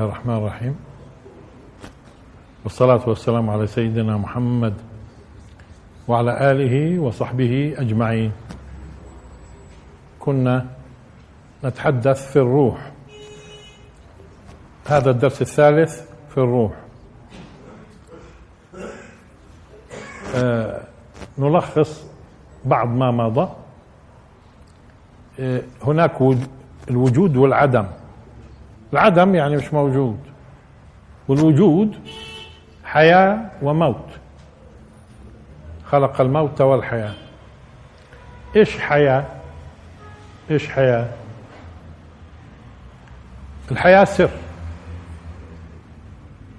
الله الرحمن الرحيم. والصلاة والسلام على سيدنا محمد وعلى آله وصحبه أجمعين. كنا نتحدث في الروح. هذا الدرس الثالث في الروح. آه نلخص بعض ما مضى. آه هناك الوجود والعدم. العدم يعني مش موجود. والوجود حياة وموت. خلق الموت والحياة. إيش حياة؟ إيش حياة؟ الحياة سر.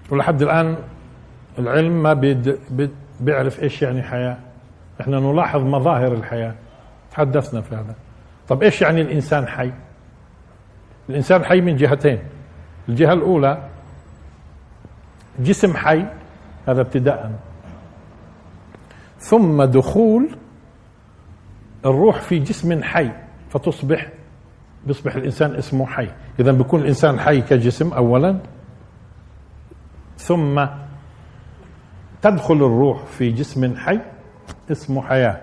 ولحد الآن العلم ما بيد بيعرف إيش يعني حياة. إحنا نلاحظ مظاهر الحياة. تحدثنا في هذا. طب إيش يعني الإنسان حي؟ الإنسان حي من جهتين. الجهة الأولى جسم حي هذا ابتداء. ثم دخول الروح في جسم حي فتصبح بيصبح الإنسان اسمه حي. اذا بيكون الإنسان حي كجسم اولا. ثم تدخل الروح في جسم حي اسمه حياة.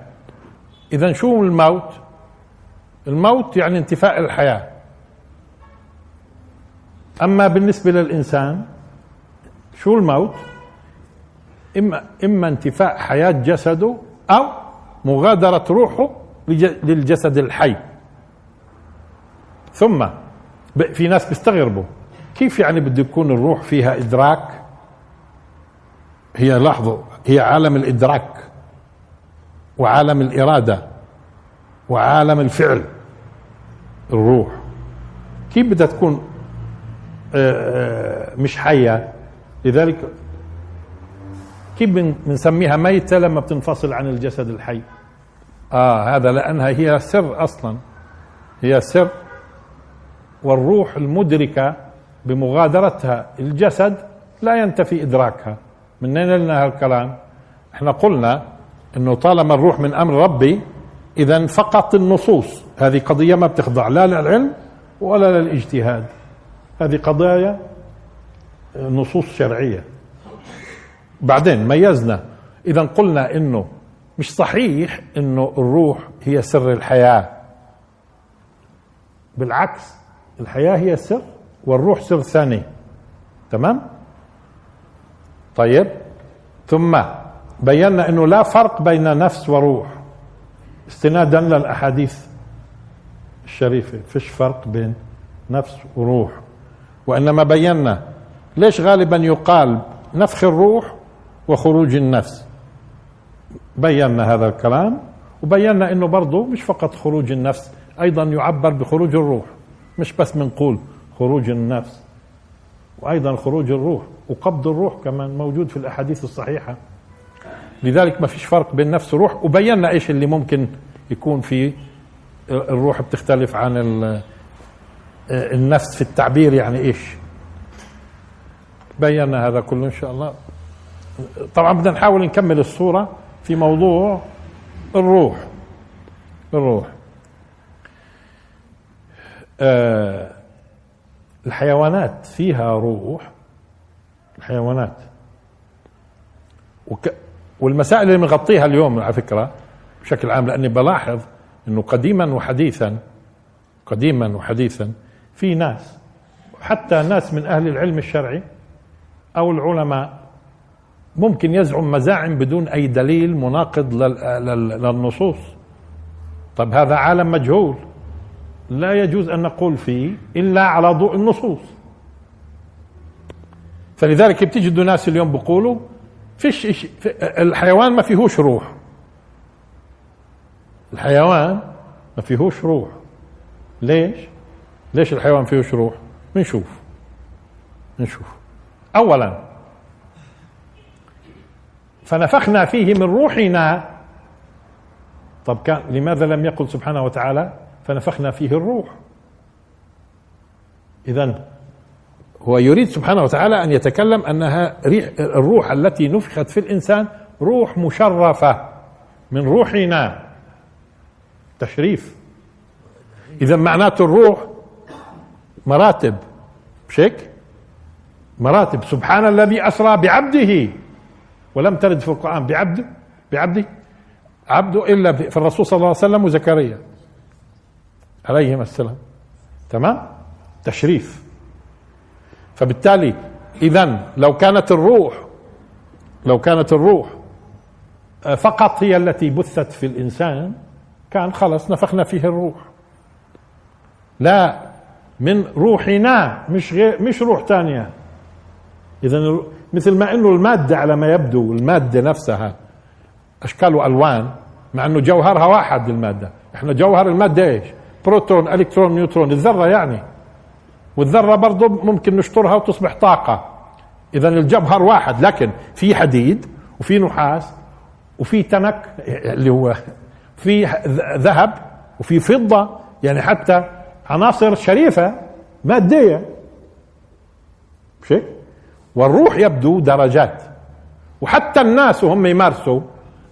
اذا شو الموت؟ الموت يعني انتفاء الحياة. أما بالنسبة للإنسان شو الموت؟ إما إما انتفاء حياة جسده أو مغادرة روحه للجسد الحي. ثم في ناس بيستغربوا كيف يعني بده يكون الروح فيها إدراك؟ هي لاحظوا هي عالم الإدراك وعالم الإرادة وعالم الفعل الروح. كيف بدها تكون مش حية. لذلك كيف بنسميها ميتة لما بتنفصل عن الجسد الحي؟ آه هذا لأنها هي سر أصلا. هي سر والروح المدركة بمغادرتها. الجسد لا ينتفي إدراكها. من أين لنا هالكلام؟ إحنا قلنا إنه طالما الروح من أمر ربي اذا فقط النصوص. هذه قضية ما بتخضع لا للعلم ولا للاجتهاد. هذه قضايا نصوص شرعية. بعدين ميزنا. إذا قلنا إنه مش صحيح إنه الروح هي سر الحياة. بالعكس الحياة هي سر والروح سر ثاني. تمام؟ طيب. ثم بينا إنه لا فرق بين نفس وروح. استنادا للأحاديث الشريفة. فيش فرق بين نفس وروح. وإنما بينا ليش غالبا يقال نفخ الروح وخروج النفس. بينا هذا الكلام وبينا إنه برضه مش فقط خروج النفس أيضا يعبر بخروج الروح مش بس بنقول خروج النفس وأيضا خروج الروح وقبض الروح كمان موجود في الأحاديث الصحيحة. لذلك ما فيش فرق بين نفس وروح وبينا إيش اللي ممكن يكون في الروح بتختلف عن النفس في التعبير يعني إيش؟ بينا هذا كله إن شاء الله. طبعا بدنا نحاول نكمل الصورة في موضوع الروح. الروح. آه الحيوانات فيها روح. الحيوانات. وك والمسائل اللي بنغطيها اليوم على فكرة بشكل عام لأني بلاحظ أنه قديما وحديثا قديما وحديثا في ناس حتى ناس من أهل العلم الشرعي أو العلماء ممكن يزعم مزاعم بدون أي دليل مناقض للنصوص. طب هذا عالم مجهول. لا يجوز أن نقول فيه إلا على ضوء النصوص. فلذلك بتجدوا ناس اليوم بيقولوا فيش إشي الحيوان ما فيهوش روح. الحيوان ما فيهوش روح. ليش؟ ليش الحيوان فيهوش روح بنشوف. نشوف اولا فنفخنا فيه من روحنا. طب كان لماذا لم يقل سبحانه وتعالى فنفخنا فيه الروح؟ اذا هو يريد سبحانه وتعالى أن يتكلم أنها ريح الروح التي نفخت في الإنسان روح مشرفة من روحنا. تشريف. اذا معناته الروح مراتب. مش هيك مراتب. سبحان الذي أسرى بعبده. ولم ترد في القرآن بعبده بعبده؟ عبده إلا في الرسول صلى الله عليه وسلم وزكريا. عليهما السلام. تمام؟ تشريف. فبالتالي إذا لو كانت الروح لو كانت الروح آه، فقط هي التي بثت في الإنسان كان خلص نفخنا فيه الروح. لا من روحنا مش غير مش روح ثانية اذا مثل ما إنه المادة على ما يبدو المادة نفسها أشكال وألوان مع إنه جوهرها واحد المادة. إحنا جوهر المادة إيش؟ بروتون إلكترون نيوترون الذرة يعني. والذرة برضه ممكن نشطرها وتصبح طاقة. اذا الجوهر واحد لكن في حديد وفي نحاس وفي تنك اللي هو في ذهب وفي فضة. يعني حتى عناصر شريفة مادية. مش هيك؟ والروح يبدو درجات. وحتى الناس وهم يمارسوا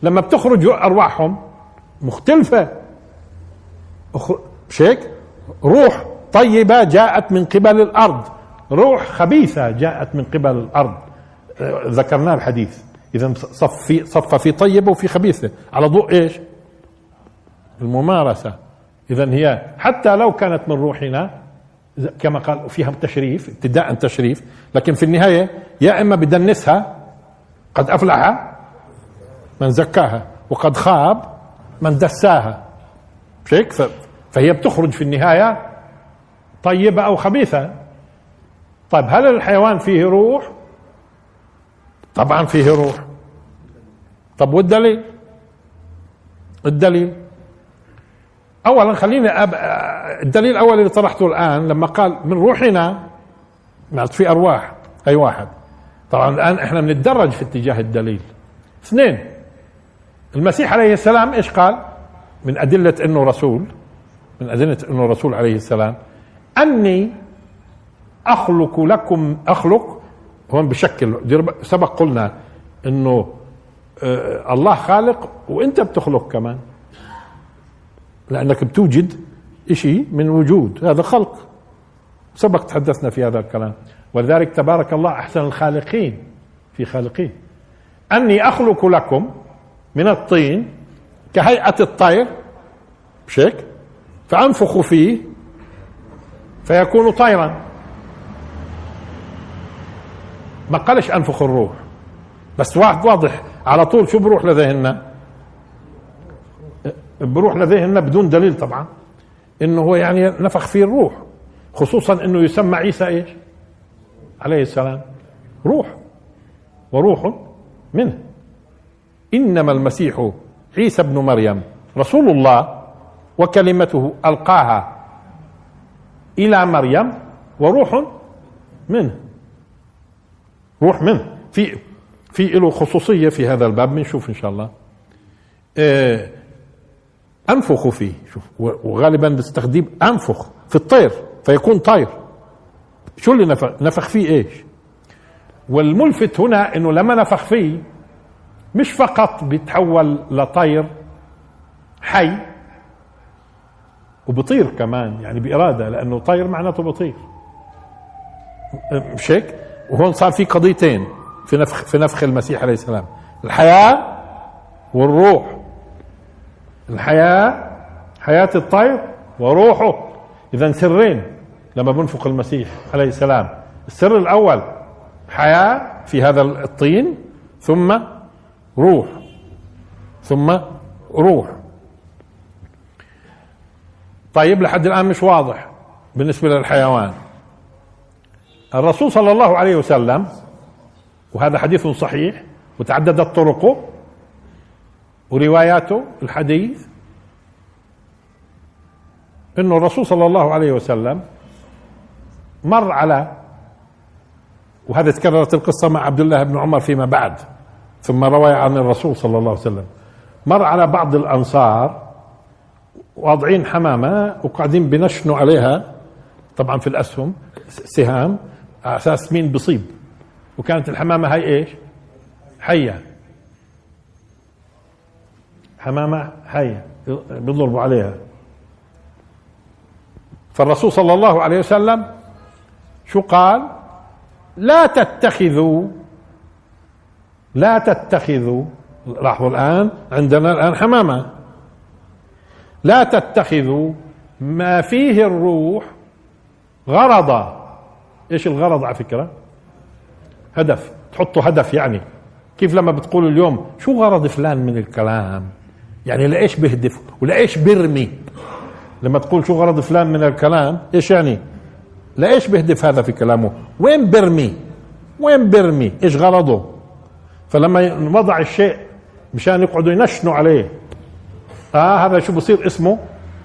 لما بتخرج أرواحهم مختلفة. مش هيك؟ روح طيبة جاءت من قبل الأرض. روح خبيثة جاءت من قبل الأرض. ذكرناه الحديث. اذا صف في صف في طيبه وفي خبيثة. على ضوء إيش؟ الممارسة. اذا هي حتى لو كانت من روحنا كما قال فيها تشريف ابتداء تشريف لكن في النهاية يا إما بدنسها قد افلح من زكاها وقد خاب من دساها. مش هيك فهي بتخرج في النهاية طيبة أو خبيثة. طيب هل الحيوان فيه روح؟ طبعا فيه روح. طب والدليل؟ الدليل؟ اولا خليني أب... الدليل الأول اللي طرحته الآن لما قال من روحنا معناته في أرواح أي واحد. طبعا الآن إحنا بنتدرج في اتجاه الدليل. اثنين المسيح عليه السلام إيش قال؟ من أدلة إنه رسول من أدلة إنه رسول عليه السلام أني أخلق لكم أخلق هون بشكل سبق قلنا إنه آه، الله خالق وإنت بتخلق كمان. لأنك بتوجد شيء من وجود. هذا خلق. سبق تحدثنا في هذا الكلام. ولذلك تبارك الله أحسن الخالقين في خالقين. أني أخلق لكم من الطين كهيئة الطير هيك فأنفخ فيه فيكون طيرا. ما قالش أنفخ الروح. بس واحد واضح. على طول شو بروح لذهننا؟ بروح لذهننا بدون دليل طبعا إنه هو يعني نفخ فيه الروح خصوصا إنه يسمى عيسى إيش؟ عليه السلام روح وروح منه. إنما المسيح عيسى ابن مريم رسول الله وكلمته ألقاها إلى مريم وروح منه. روح منه. في في له خصوصية في هذا الباب بنشوف إن شاء الله. آه أنفخ فيه. شوف وغالبا بستخدم أنفخ في الطير فيكون طير. شو اللي نفخ؟ نفخ فيه إيش؟ والملفت هنا إنه لما نفخ فيه مش فقط بيتحول لطير حي وبطير كمان يعني بإرادة لأنه طير معناته بطير. مش هيك وهون صار في قضيتين في نفخ في نفخ المسيح عليه السلام الحياة والروح. الحياة حياة الطير وروحه. إذا سرين لما بنفق المسيح عليه السلام. السر الأول حياة في هذا الطين ثم روح ثم روح. طيب لحد الآن مش واضح بالنسبة للحيوان. الرسول صلى الله عليه وسلم وهذا حديث صحيح وتعددت طرقه ورواياته الحديث إنه الرسول صلى الله عليه وسلم مر على وهذا تكررت القصة مع عبد الله بن عمر فيما بعد ثم روى عن الرسول صلى الله عليه وسلم. مر على بعض الأنصار واضعين حمامة وقاعدين بنشنوا عليها طبعا في الأسهم سهام على أساس مين بصيب. وكانت الحمامة هاي إيش؟ حية. حمامة حية بيضربوا عليها. فالرسول صلى الله عليه وسلم شو قال؟ لا تتخذوا لا تتخذوا لاحظوا الآن عندنا الآن حمامة. لا تتخذوا ما فيه الروح غرضا إيش الغرض على فكرة؟ هدف تحطوا هدف يعني. كيف لما بتقول اليوم شو غرض فلان من الكلام؟ يعني لايش بهدف ولايش برمي لما تقول شو غرض فلان من الكلام إيش يعني؟ لايش بهدف هذا في كلامه؟ وين برمي وين برمي إيش غرضه؟ فلما وضع الشيء مشان يقعدوا ينشنوا عليه. آه هذا شو بصير؟ اسمه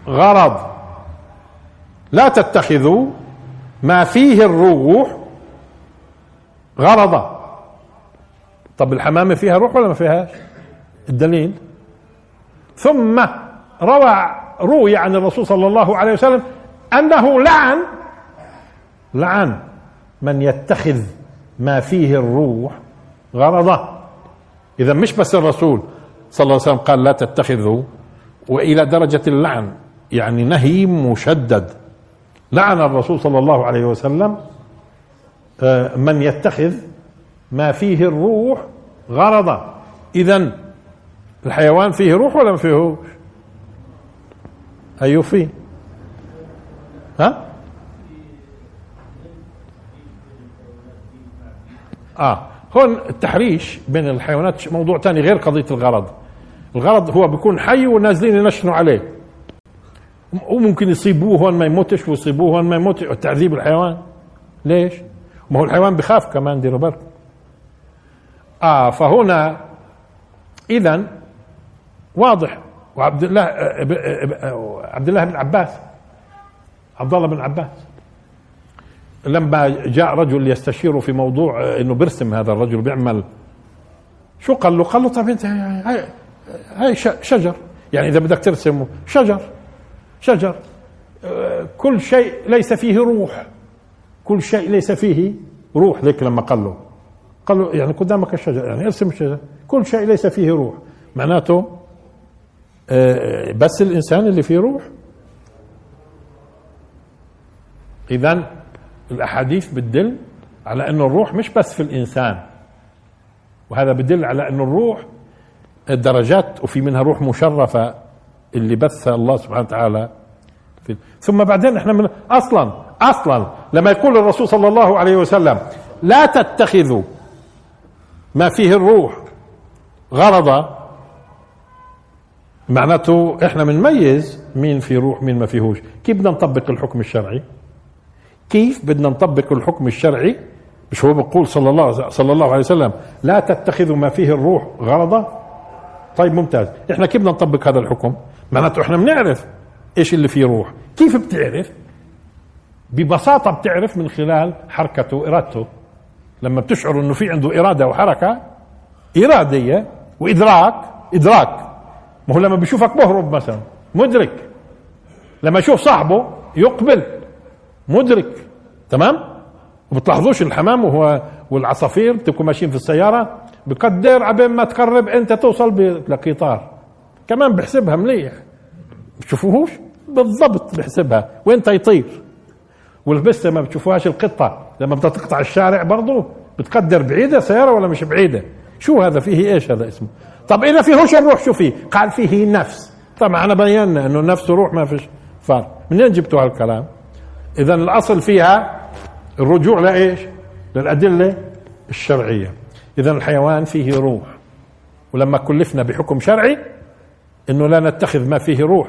غرض. لا تتخذوا ما فيه الروح غرضا. طب الحمامة فيها روح ولا ما فيهاش؟ الدليل. ثم روى روي عن الرسول صلى الله عليه وسلم أنه لعن لعن من يتخذ ما فيه الروح غرضا إذا مش بس الرسول صلى الله عليه وسلم قال لا تتخذوا وإلى درجة اللعن يعني نهي مشدد. لعن الرسول صلى الله عليه وسلم آه، من يتخذ ما فيه الروح غرضا إذا الحيوان فيه روح ولا ما فيهوش؟ أيوه فيه. ها؟ آه. هون التحريش بين الحيوانات موضوع ثاني غير قضية الغرض. الغرض هو بيكون حي ونازلين ينشنوا عليه. وممكن يصيبوه هون ما يموتش ويصيبوه هون ما يموتش تعذيب الحيوان. ليش؟ ما هو الحيوان بخاف كمان ديروا بالكم آه فهنا اذا واضح. وعبد الله عبد الله بن عباس. عبد الله بن عباس. لما جاء رجل يستشيره في موضوع آه، إنه برسم هذا الرجل بيعمل. شو قال له؟ قال له طيب أنت هاي, هاي شجر. يعني إذا بدك ترسمه شجر شجر. آه، كل شيء ليس فيه روح. كل شيء ليس فيه روح. ذيك لما قال له. قال له يعني قدامك الشجر يعني ارسم الشجر. كل شيء ليس فيه روح. معناته آه، بس الإنسان اللي فيه روح. اذا الأحاديث بتدل على إنه الروح مش بس في الإنسان. وهذا بدل على إنه الروح الدرجات وفي منها روح مشرفة اللي بثها الله سبحانه وتعالى في ثم بعدين إحنا من أصلا أصلا لما يقول الرسول صلى الله عليه وسلم لا تتخذوا ما فيه الروح غرضا معناته إحنا بنميز مين في روح مين ما فيهوش. كيف بدنا نطبق الحكم الشرعي؟ كيف بدنا نطبق الحكم الشرعي؟ مش هو بيقول صلى الله صلى الله عليه وسلم لا تتخذوا ما فيه الروح غرضا؟ طيب ممتاز. إحنا كيف بدنا نطبق هذا الحكم؟ معناته إحنا بنعرف إيش اللي فيه روح. كيف بتعرف؟ ببساطة بتعرف من خلال حركته وإرادته لما بتشعر إنه في عنده إرادة وحركة إرادية وإدراك إدراك. هو لما بيشوفك بهرب مثلا مدرك. لما يشوف صاحبه يقبل مدرك. تمام؟ وبتلاحظوش الحمام وهو والعصافير بتكونوا ماشيين في السيارة؟ بقدر عبين ما تقرب انت توصل لقطار كمان بحسبها مليح. بتشوفوهوش؟ بالضبط بحسبها. وين يطير والبسة ما بتشوفوهاش القطة. لما بدها تقطع الشارع برضه بتقدر بعيدة سيارة ولا مش بعيدة؟ شو هذا؟ فيه إيش هذا اسمه؟ طب إذا فيهوش الروح شو فيه قال فيه نفس. طبعا انا بينا إنه النفس وروح ما فيش فرق. منين جبتوا هالكلام؟ اذا الأصل فيها الرجوع لإيش؟ للأدلة الشرعية. اذا الحيوان فيه روح. ولما كلفنا بحكم شرعي إنه لا نتخذ ما فيه روح.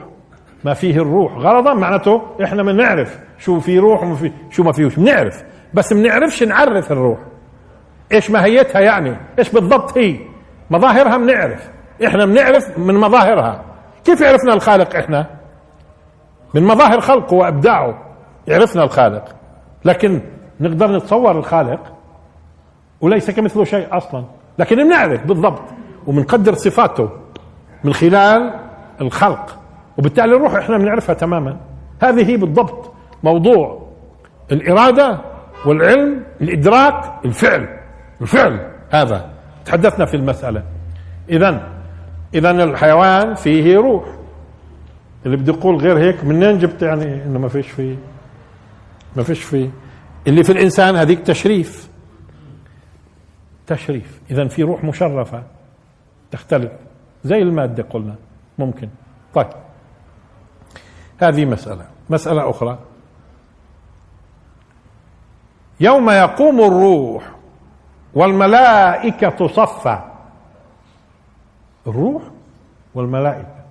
ما فيه الروح. غرضا معناته إحنا بنعرف شو في روح وما في شو ما فيهوش. بنعرف بس بنعرفش نعرف الروح. إيش ماهيتها يعني. إيش بالضبط هي. مظاهرها بنعرف إحنا بنعرف من مظاهرها. كيف عرفنا الخالق إحنا؟ من مظاهر خلقه وأبداعه عرفنا الخالق. لكن نقدر نتصور الخالق وليس كمثله شيء أصلا. لكن بنعرف بالضبط وبنقدر صفاته من خلال الخلق. وبالتالي الروح إحنا بنعرفها تماما. هذه هي بالضبط موضوع الإرادة والعلم الإدراك الفعل. الفعل هذا. تحدثنا في المسألة. اذا اذا الحيوان فيه روح. اللي بده يقول غير هيك منين جبت يعني إنه ما فيش فيه؟ ما فيش فيه. اللي في الإنسان هذيك تشريف. تشريف. إذا في روح مشرفة. تختلف. زي المادة قلنا. ممكن. طيب. هذه مسألة. مسألة أخرى. يوم يقوم الروح والملائكة صفا الروح والملائكة.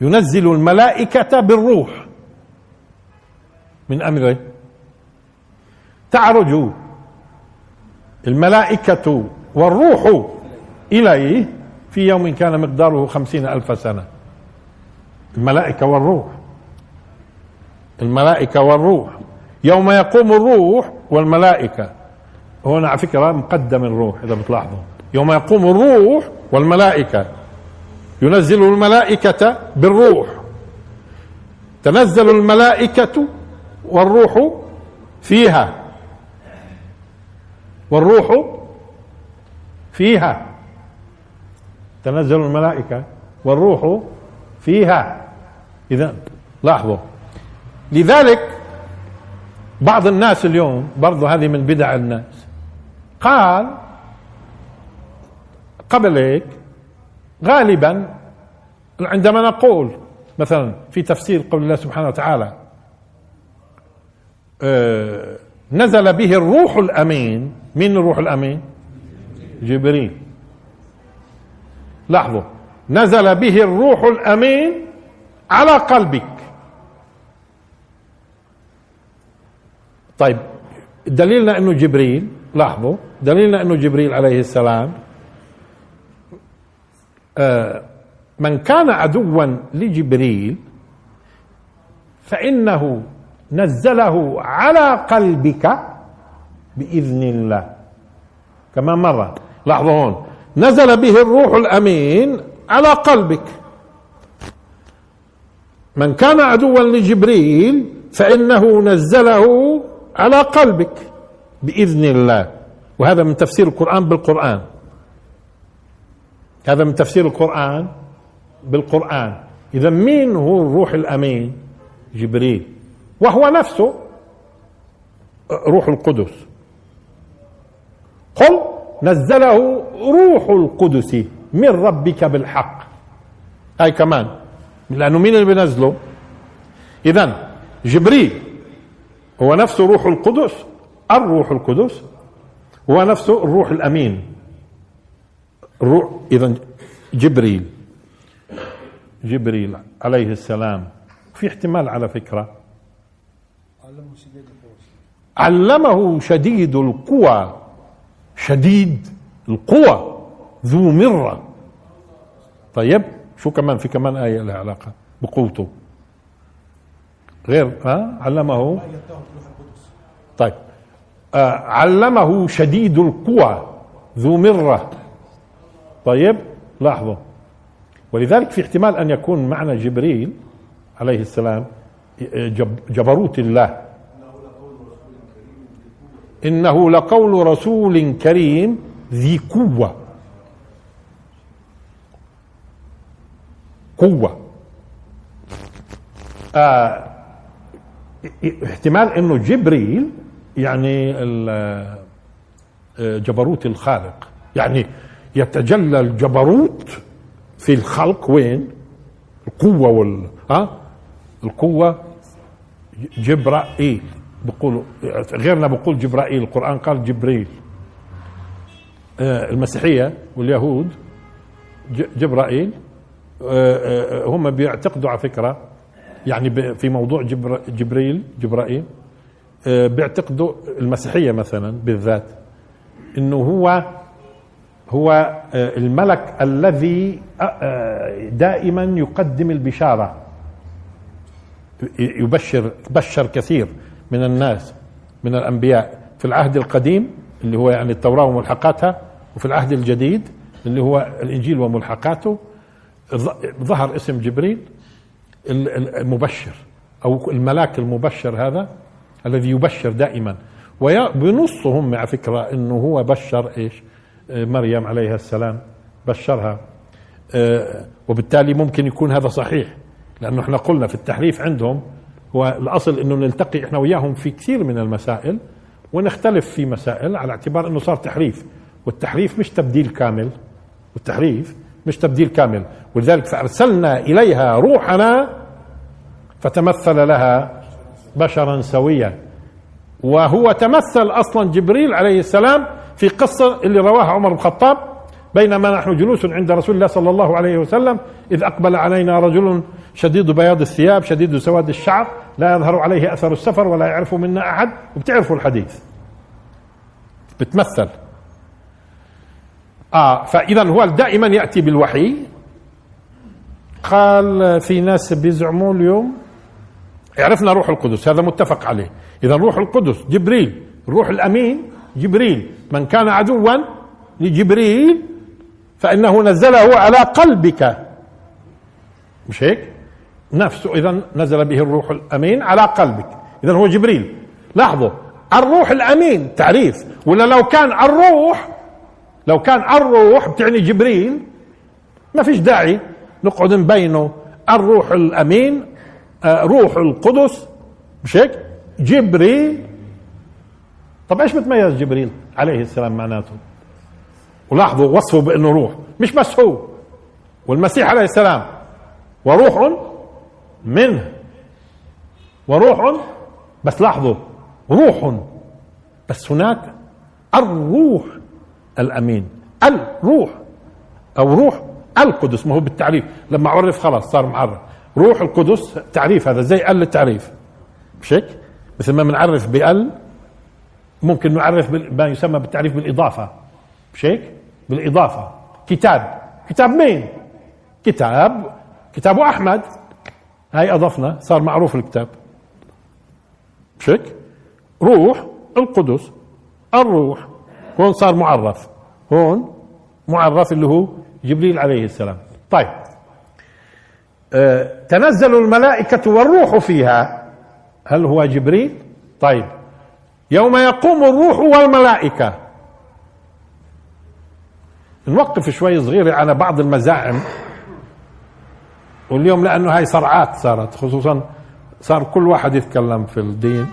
ينزل الملائكة بالروح. من أمره تعرج الملائكة والروح إليه في يوم كان مقداره خمسين ألف سنة. الملائكة والروح. الملائكة والروح. يوم يقوم الروح والملائكة. هنا على فكرة مقدم الروح إذا بتلاحظوا. يوم يقوم الروح والملائكة. ينزل الملائكة بالروح. تنزل الملائكة والروح فيها. والروح فيها. تنزل الملائكة والروح فيها. إذا لاحظوا. لذلك بعض الناس اليوم برضو هذه من بدع الناس. قال قبل هيك غالبا عندما نقول مثلا في تفسير قول الله سبحانه وتعالى آه، نزل به الروح الأمين. من الروح الأمين؟ جبريل. لاحظوا نزل به الروح الأمين على قلبك. طيب دليلنا إنه جبريل لاحظوا دليلنا إنه جبريل عليه السلام آه من كان عدوا لجبريل فإنه نزله على قلبك بإذن الله. كما مرة لاحظوا هون نزل به الروح الأمين على قلبك. من كان عدوا لجبريل فإنه نزله على قلبك بإذن الله. وهذا من تفسير القرآن بالقرآن. هذا من تفسير القرآن بالقرآن. إذا مين هو الروح الأمين؟ جبريل. وهو نفسه روح القدس. قل نزله روح القدس من ربك بالحق. هاي كمان لأنه مين اللي بينزله؟ اذا جبريل. هو نفسه روح القدس الروح القدس هو نفسه الروح الأمين. الروح إذا جبريل جبريل عليه السلام في احتمال على فكرة. علمه شديد القوى شديد القوى ذو مرة. طيب شو كمان في كمان آية لها علاقة؟ بقوته. غير ها؟ علمه. طيب. آه علمه شديد القوى ذو مرة. طيب لاحظوا. ولذلك في احتمال أن يكون معنى جبريل عليه السلام جبروت الله. إنه لقول رسول كريم ذي قوة. قوة. آه احتمال إنه جبريل يعني آه، جبروت الخالق. يعني يتجلى الجبروت في الخلق وين؟ القوة وال ها القوة جبرائيل. بقولوا غيرنا بقول جبرائيل. القرآن قال جبريل. آه، المسيحية واليهود جبرائيل آه، هم بيعتقدوا على فكرة يعني في موضوع جبر جبريل جبرائيل آه، بيعتقدوا المسيحية مثلا بالذات إنه هو هو آه، الملك الذي آه، دائما يقدم البشارة. يبشر بشر كثير من الناس من الأنبياء. في العهد القديم اللي هو يعني التوراة وملحقاتها وفي العهد الجديد اللي هو الإنجيل وملحقاته ظهر اسم جبريل. المبشر أو الملاك المبشر هذا الذي يبشر دائما. وبنصهم على فكرة إنه هو بشر إيش؟ مريم عليها السلام بشرها. آه، وبالتالي ممكن يكون هذا صحيح لأنه إحنا قلنا في التحريف عندهم هو الأصل إنه نلتقي إحنا وياهم في كثير من المسائل ونختلف في مسائل على اعتبار إنه صار تحريف. والتحريف مش تبديل كامل والتحريف مش تبديل كامل. ولذلك فأرسلنا إليها روحنا فتمثل لها بشرا سويا. وهو تمثل أصلا جبريل عليه السلام في قصة اللي رواها عمر بن الخطاب بينما نحن جلوس عند رسول الله صلى الله عليه وسلم إذ أقبل علينا رجل شديد بياض الثياب شديد سواد الشعر لا يظهر عليه أثر السفر ولا يعرف منا أحد. وبتعرفوا الحديث. بتمثل. آه فاذا هو دائما يأتي بالوحي. قال في ناس بيزعموا اليوم عرفنا روح القدس هذا متفق عليه. إذا روح القدس جبريل الروح الأمين جبريل. من كان عدوا لجبريل فإنه نزله على قلبك. مش هيك؟ نفسه اذا نزل به الروح الأمين على قلبك. اذا هو جبريل. لاحظوا الروح الأمين تعريف. ولا لو كان الروح لو كان الروح بتعني جبريل ما فيش داعي نقعد نبينه. الروح الأمين آه، روح القدس مش هيك؟ جبريل. طب إيش بتميز جبريل عليه السلام معناته؟ ولاحظوا وصفه بأنه روح مش بس هو والمسيح عليه السلام. وروح منه وروح بس لاحظوا روح بس هناك الروح الأمين الروح أو روح القدس ما هو بالتعريف. لما عرف خلاص صار معرف. روح القدس تعريف هذا زي ال التعريف مش هيك مثل ما بنعرف بال ممكن نعرف ما يسمى بالتعريف بالإضافة. مش هيك بالإضافة. كتاب. كتاب مين؟ كتاب كتاب أحمد. هاي أضفنا صار معروف الكتاب. مش هيك روح القدس الروح هون صار معرف. هون معرف اللي هو جبريل عليه السلام. طيب. آه تنزل الملائكة والروح فيها. هل هو جبريل؟ طيب. يوم يقوم الروح والملائكة. نوقف شوي صغيرة على بعض المزاعم. واليوم لأنه هاي صرعات صارت خصوصا صار كل واحد يتكلم في الدين.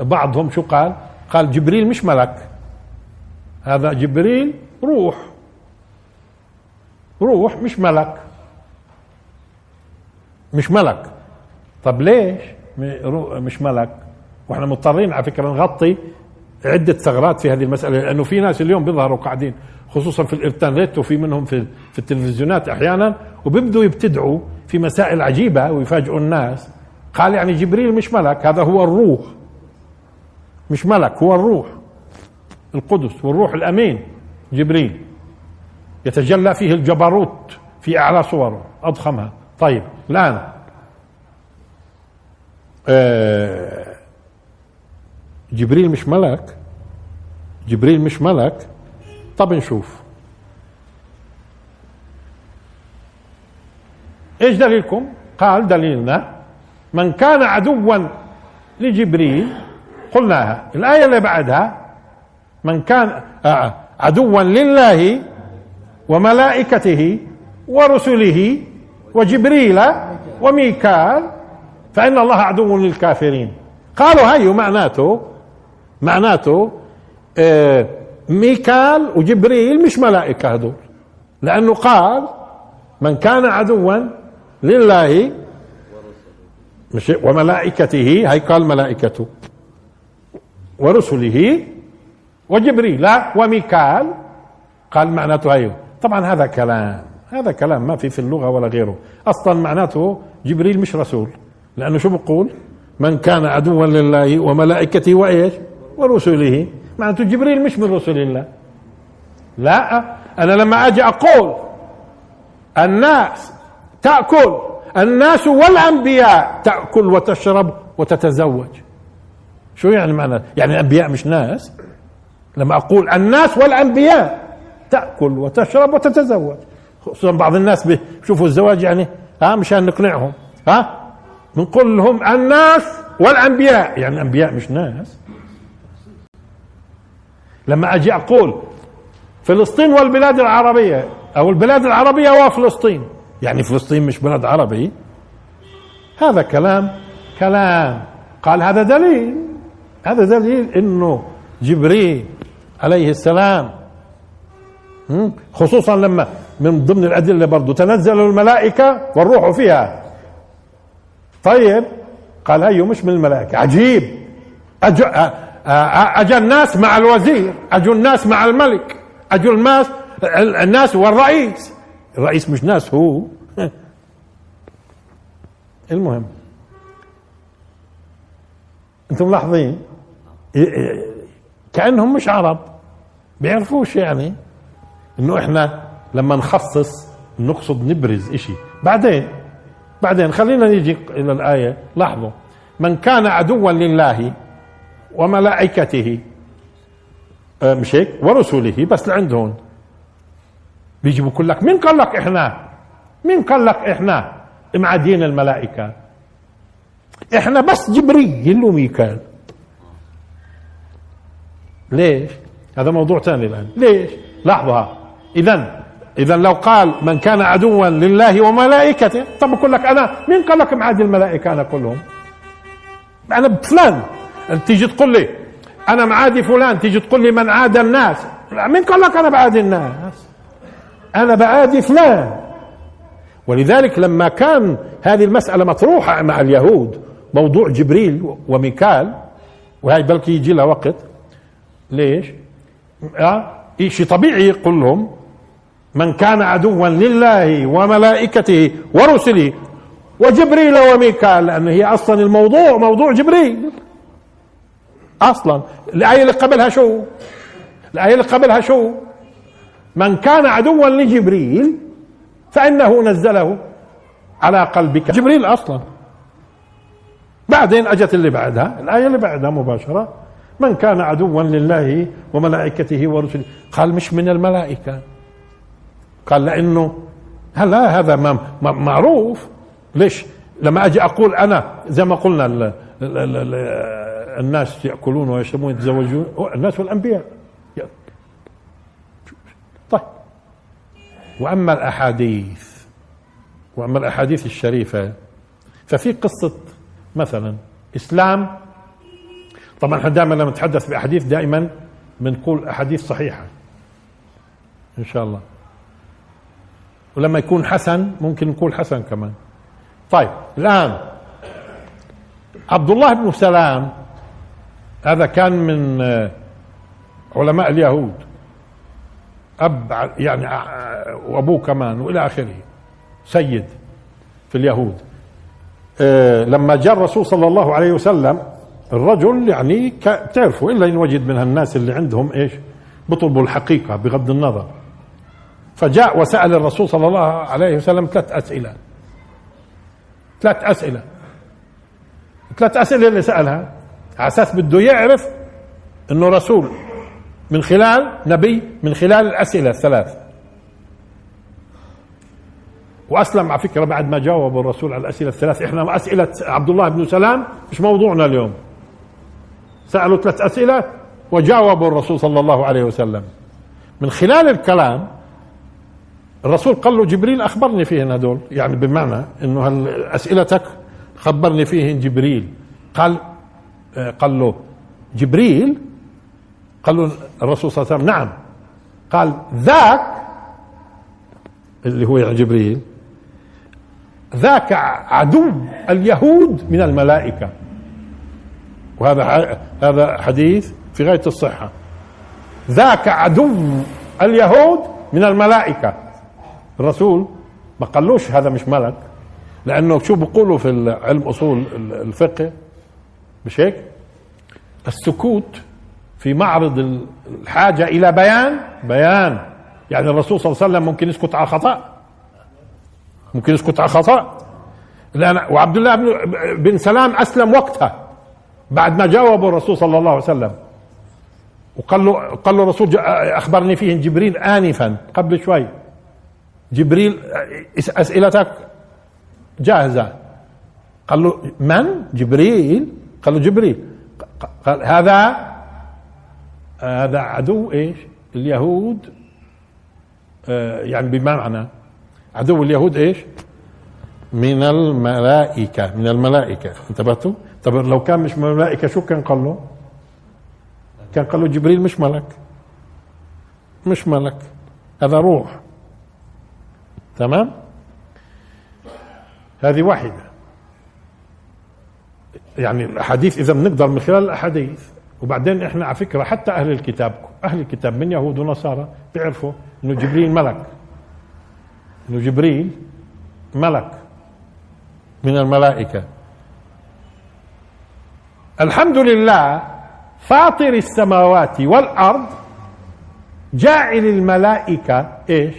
بعضهم شو قال؟ قال جبريل مش ملك. هذا جبريل روح. روح مش ملك. مش ملك. طب ليش مش ملك؟ وإحنا مضطرين على فكرة نغطي عدة ثغرات في هذه المسألة لأنه في ناس اليوم بيظهروا قاعدين خصوصا في الإنترنت وفي منهم في في التلفزيونات أحيانا وبيبدوا يبتدعوا في مسائل عجيبة ويفاجئوا الناس. قال يعني جبريل مش ملك هذا هو الروح. مش ملك هو الروح القدس والروح الأمين جبريل يتجلى فيه الجبروت في أعلى صوره أضخمها. طيب الآن آه جبريل مش ملك جبريل مش ملك. طب نشوف. إيش دليلكم؟ قال دليلنا من كان عدوا لجبريل قلناها. الآية اللي بعدها من كان آه، عدوا لله وملائكته ورسله وجبريل وميكال فإن الله عدو للكافرين. قالوا هاي معناته معناته آه ميكال وجبريل مش ملائكة هذول. لأنه قال من كان عدوا لله مش وملائكته هاي قال ملائكته. ورسله وجبريل وميكال. قال معناته هاي طبعا هذا كلام. هذا كلام ما في في اللغة ولا غيره. أصلا معناته جبريل مش رسول. لأنه شو بقول؟ من كان عدوا لله وملائكته وإيش؟ ورسله. معناته جبريل مش من رسل الله. لا أنا لما أجي أقول الناس تأكل الناس والأنبياء تأكل وتشرب وتتزوج. شو يعني معنى؟ يعني الأنبياء مش ناس. لما أقول الناس والأنبياء تأكل وتشرب وتتزوج. خصوصا بعض الناس بيشوفوا الزواج يعني ها مشان نقنعهم ها؟ بنقول لهم الناس والأنبياء. يعني الأنبياء مش ناس. لما أجي أقول فلسطين والبلاد العربية أو البلاد العربية وفلسطين. يعني فلسطين مش بلد عربي. هذا كلام كلام. قال هذا دليل. هذا دليل إنه جبريل عليه السلام خصوصا لما من ضمن الأدلة برضه تنزل الملائكة والروح فيها. طيب قال هيو مش من الملائكة. عجيب. أجو, أجا الناس مع الوزير أجوا الناس مع الملك أجوا الناس الناس والرئيس. الرئيس مش ناس هو. المهم. أنتم ملاحظين؟ كأنهم مش عرب بيعرفوش يعني. إنه إحنا لما نخصص نقصد نبرز إشي. بعدين بعدين خلينا نيجي إلى الآية. لاحظوا من كان عدوا لله وملائكته آه، مش هيك؟ ورسله بس لعندهم. بيجي بقول لك مين قال لك إحنا؟ مين قال لك إحنا؟ معادين الملائكة. إحنا بس جبريل وميكال ليش؟ هذا موضوع ثاني الآن. ليش؟ لاحظها. اذا اذا لو قال من كان عدوا لله وملائكته طب بقول لك أنا مين قال لك معادي الملائكة أنا كلهم؟ أنا بفلان. تيجي تقول لي أنا معادي فلان. تيجي تقول لي من عاد الناس. مين قال لك أنا بعادي الناس؟ أنا بعادي فلان. ولذلك لما كان هذه المسألة مطروحة مع اليهود موضوع جبريل وميكال وهي بلكي يجي لها وقت ليش؟ آه شيء طبيعي يقول لهم من كان عدوا لله وملائكته ورسله وجبريل وميكال لأن هي أصلا الموضوع موضوع جبريل. أصلا. الآية اللي قبلها شو؟ الآية اللي قبلها شو؟ من كان عدوا لجبريل فإنه نزله على قلبك. جبريل أصلا. بعدين أجت اللي بعدها. الآية اللي بعدها مباشرة. من كان عدوا لله وملائكته ورسله؟ قال مش من الملائكة. قال لأنه هلا هذا معروف؟ ليش؟ لما أجي أقول أنا زي ما قلنا ال ال ال الناس يأكلون ويشربون يتزوجون الناس والأنبياء. طيب. وأما الأحاديث وأما الأحاديث الشريفة ففي قصة مثلا إسلام طبعا إحنا دائما لما نتحدث بأحاديث دائما بنقول أحاديث صحيحة. إن شاء الله. ولما يكون حسن ممكن نقول حسن كمان. طيب الآن عبد الله بن سلام هذا كان من علماء اليهود. أب يعني وأبوه كمان وإلى آخره. سيد في اليهود. أه لما جاء الرسول صلى الله عليه وسلم الرجل يعني تعرفوا إلا إن وجد من الناس اللي عندهم إيش؟ بيطلبوا الحقيقة بغض النظر. فجاء وسأل الرسول صلى الله عليه وسلم ثلاث أسئلة. ثلاث أسئلة. ثلاث أسئلة اللي سألها. على أساس بده يعرف أنه رسول من خلال نبي من خلال الأسئلة الثلاث. وأسلم على فكرة بعد ما جاوب الرسول على الأسئلة الثلاث إحنا أسئلة عبد الله بن سلام مش موضوعنا اليوم. سألوا ثلاث أسئلة وجاوبوا الرسول صلى الله عليه وسلم. من خلال الكلام الرسول قال له جبريل أخبرني فيهن هدول يعني بمعنى أنه أسئلتك خبرني فيهن جبريل. قال قال له جبريل؟ قال له الرسول صلى الله عليه وسلم نعم. قال ذاك اللي هو يعني جبريل ذاك عدو اليهود من الملائكة. وهذا هذا حديث في غاية الصحة. ذاك عدو اليهود من الملائكة. الرسول ما قالوش هذا مش ملك لأنه شو بيقولوا في علم أصول الفقه مش هيك؟ السكوت في معرض الحاجة إلى بيان بيان. يعني الرسول صلى الله عليه وسلم ممكن يسكت على خطأ. ممكن يسكت على خطأ. لأن وعبد الله بن, سلام أسلم وقتها. بعد ما جاوبه الرسول صلى الله عليه وسلم وقال له قال له الرسول أخبرني فيه جبريل آنفا قبل شوي. جبريل أسئلتك جاهزة. قال له من؟ جبريل. قال له جبريل. قال هذا هذا عدو إيش؟ اليهود. آه يعني بمعنى عدو اليهود إيش؟ من الملائكة من الملائكة. انتبهتوا؟ طب لو كان مش من الملائكة شو كان قال له؟ كان قال له جبريل مش ملك. مش ملك. هذا روح. تمام؟ هذه واحدة. يعني الأحاديث إذا بنقدر من خلال الأحاديث. وبعدين إحنا على فكرة حتى أهل الكتاب أهل الكتاب من يهود ونصارى بيعرفوا إنه جبريل ملك. إنه جبريل ملك من الملائكة. الحمد لله فاطر السماوات والأرض جاعل الملائكة إيش؟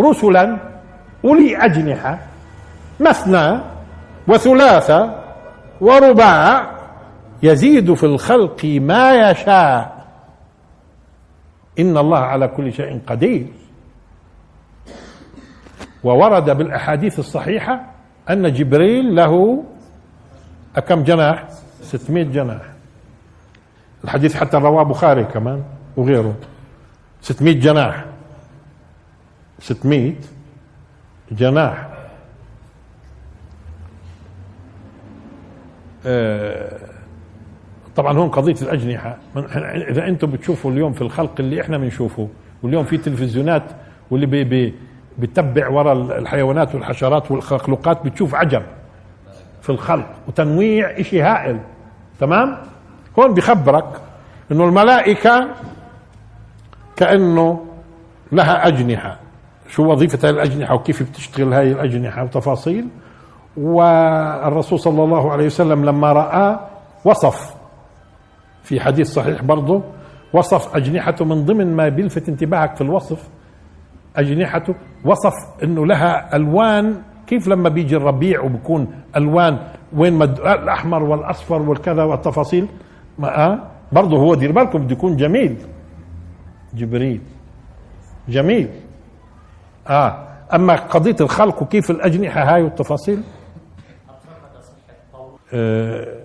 رسلا أولي أجنحة مثنى وثلاثة ورباع يزيد في الخلق ما يشاء. إن الله على كل شيء قدير. وورد بالأحاديث الصحيحة أن جبريل له كم جناح؟ 600 جناح. الحديث حتى رواه بخاري كمان وغيره. 600 جناح. 600 جناح. آه، طبعا هون قضية الأجنحة. إذا أنتم بتشوفوا اليوم في الخلق اللي إحنا بنشوفه واليوم في تلفزيونات واللي بي بي بتتبع وراء الحيوانات والحشرات والمخلوقات بتشوف عجب في الخلق. وتنويع إشي هائل. تمام؟ هون بخبرك إنه الملائكة كأنه لها أجنحة. شو وظيفة هاي الأجنحة وكيف بتشتغل هاي الأجنحة وتفاصيل؟ والرسول صلى الله عليه وسلم لما رآه وصف في حديث صحيح برضه وصف أجنحته من ضمن ما بيلفت انتباهك في الوصف أجنحته وصف أنه لها ألوان. كيف لما بيجي الربيع وبكون ألوان وين مد... الأحمر والأصفر والكذا والتفاصيل. ما آه برضه هو دير بالكم بده يكون جميل. جبريل. جميل. آه أما قضية الخلق وكيف الأجنحة هاي والتفاصيل؟ آه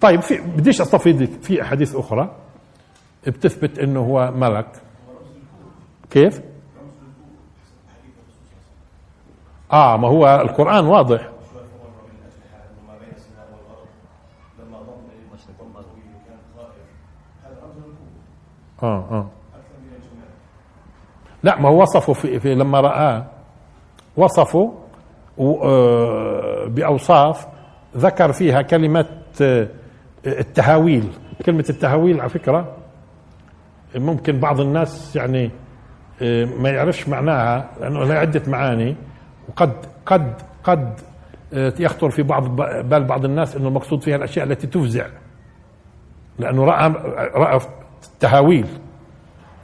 طيب في بديش أستفيد في احاديث أخرى. بتثبت إنه هو ملك. كيف؟ آه ما هو القرآن واضح. آه آه. لا ما هو وصفه في, في لما رآه وصفه آه، بأوصاف ذكر فيها كلمة آه، التهاويل. كلمة التهاويل على فكرة ممكن بعض الناس يعني آه، ما يعرفش معناها لأنه لها عدة معاني وقد قد قد يخطر في بعض بال بعض الناس إنه المقصود فيها الأشياء التي تفزع. لأنه رأى رأى تهاويل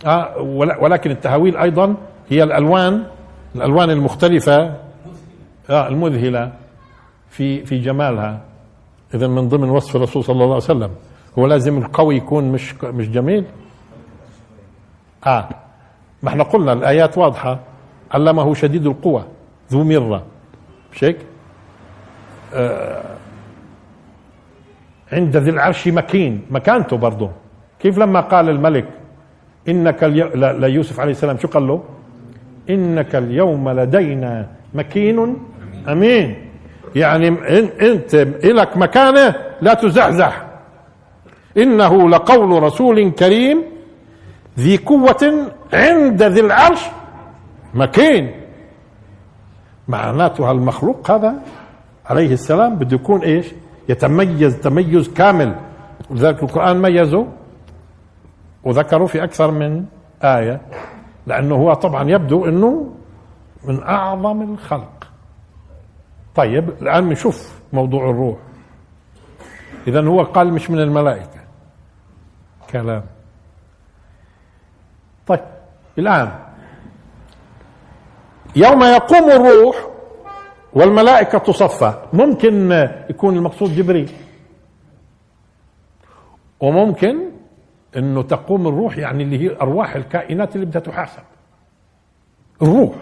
آه ولكن التهاويل أيضا هي الألوان الألوان المختلفة. آه المذهلة في في جمالها. اذا من ضمن وصف الرسول صلى الله عليه وسلم. هو لازم القوي يكون مش مش جميل؟ آه. ما إحنا قلنا الآيات واضحة. علمه شديد القوى ذو مرة. مش هيك؟ آه. عند ذي العرش مكين مكانته برضه كيف لما قال الملك إنك اليوم لا يوسف عليه السلام شو قال له؟ إنك اليوم لدينا مكين أمين. يعني إنت لك مكانة لا تزحزح. إنه لقول رسول كريم ذي قوة عند ذي العرش مكين. معناته المخلوق هذا عليه السلام بده يكون إيش؟ يتميز تميز كامل. ولذلك القرآن ميزه وذكروا في أكثر من آية لأنه هو طبعا يبدو أنه من أعظم الخلق. طيب الآن بنشوف موضوع الروح. إذا هو قال مش من الملائكة. كلام. طيب الآن. يوم يقوم الروح والملائكة تصفى ممكن يكون المقصود جبريل. وممكن إنه تقوم الروح يعني اللي هي أرواح الكائنات اللي بدها تحاسب. الروح.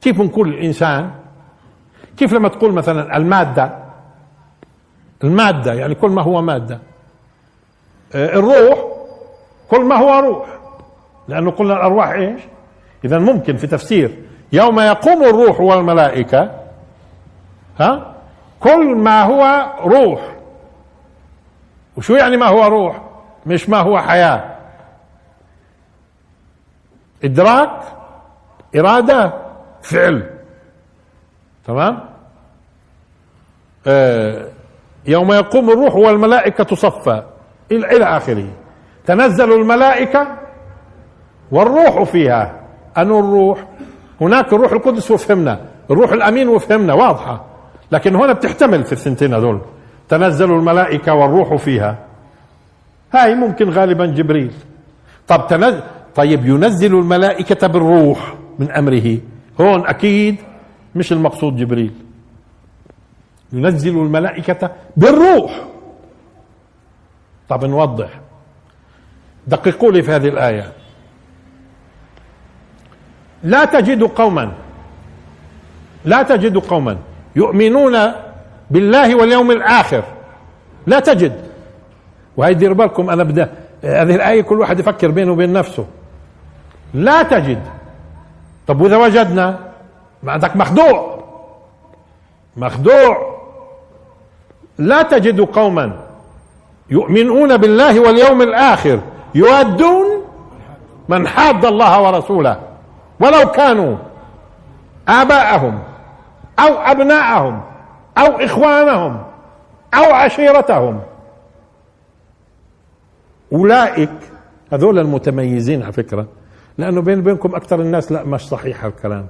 كيف نقول الإنسان؟ كيف لما تقول مثلا المادة؟ المادة يعني كل ما هو مادة. آه، الروح كل ما هو روح. لأنه قلنا الأرواح إيش؟ اذا ممكن في تفسير. يوم يقوم الروح والملائكة ها؟ كل ما هو روح. وشو يعني ما هو روح؟ مش ما هو حياة. إدراك إرادة فعل. تمام؟ آه يوم يقوم الروح والملائكة صفا إلى آخره. تنزل الملائكة والروح فيها. أنو الروح؟ هناك الروح القدس وفهمنا. الروح الأمين وفهمنا واضحة. لكن هنا بتحتمل في الثنتين هذول. تنزل الملائكة والروح فيها. هاي ممكن غالبا جبريل. طب تنزل طيب ينزل الملائكة بالروح من أمره. هون أكيد مش المقصود جبريل. ينزل الملائكة بالروح. طب نوضح. دققوا لي في هذه الآية. لا تجد قوما. لا تجد قوما. يؤمنون بالله واليوم الآخر. لا تجد. وهي دير بالكم أنا بدأ هذه الآية كل واحد يفكر بينه وبين نفسه. لا تجد. طب وإذا وجدنا؟ عندك مخدوع. مخدوع. لا تجد قوما يؤمنون بالله واليوم الآخر يؤدون من حاد الله ورسوله. ولو كانوا آباءهم أو أبناءهم أو إخوانهم أو عشيرتهم أولئك هذول المتميزين على فكرة لأنه بين بينكم أكثر الناس لا مش صحيح الكلام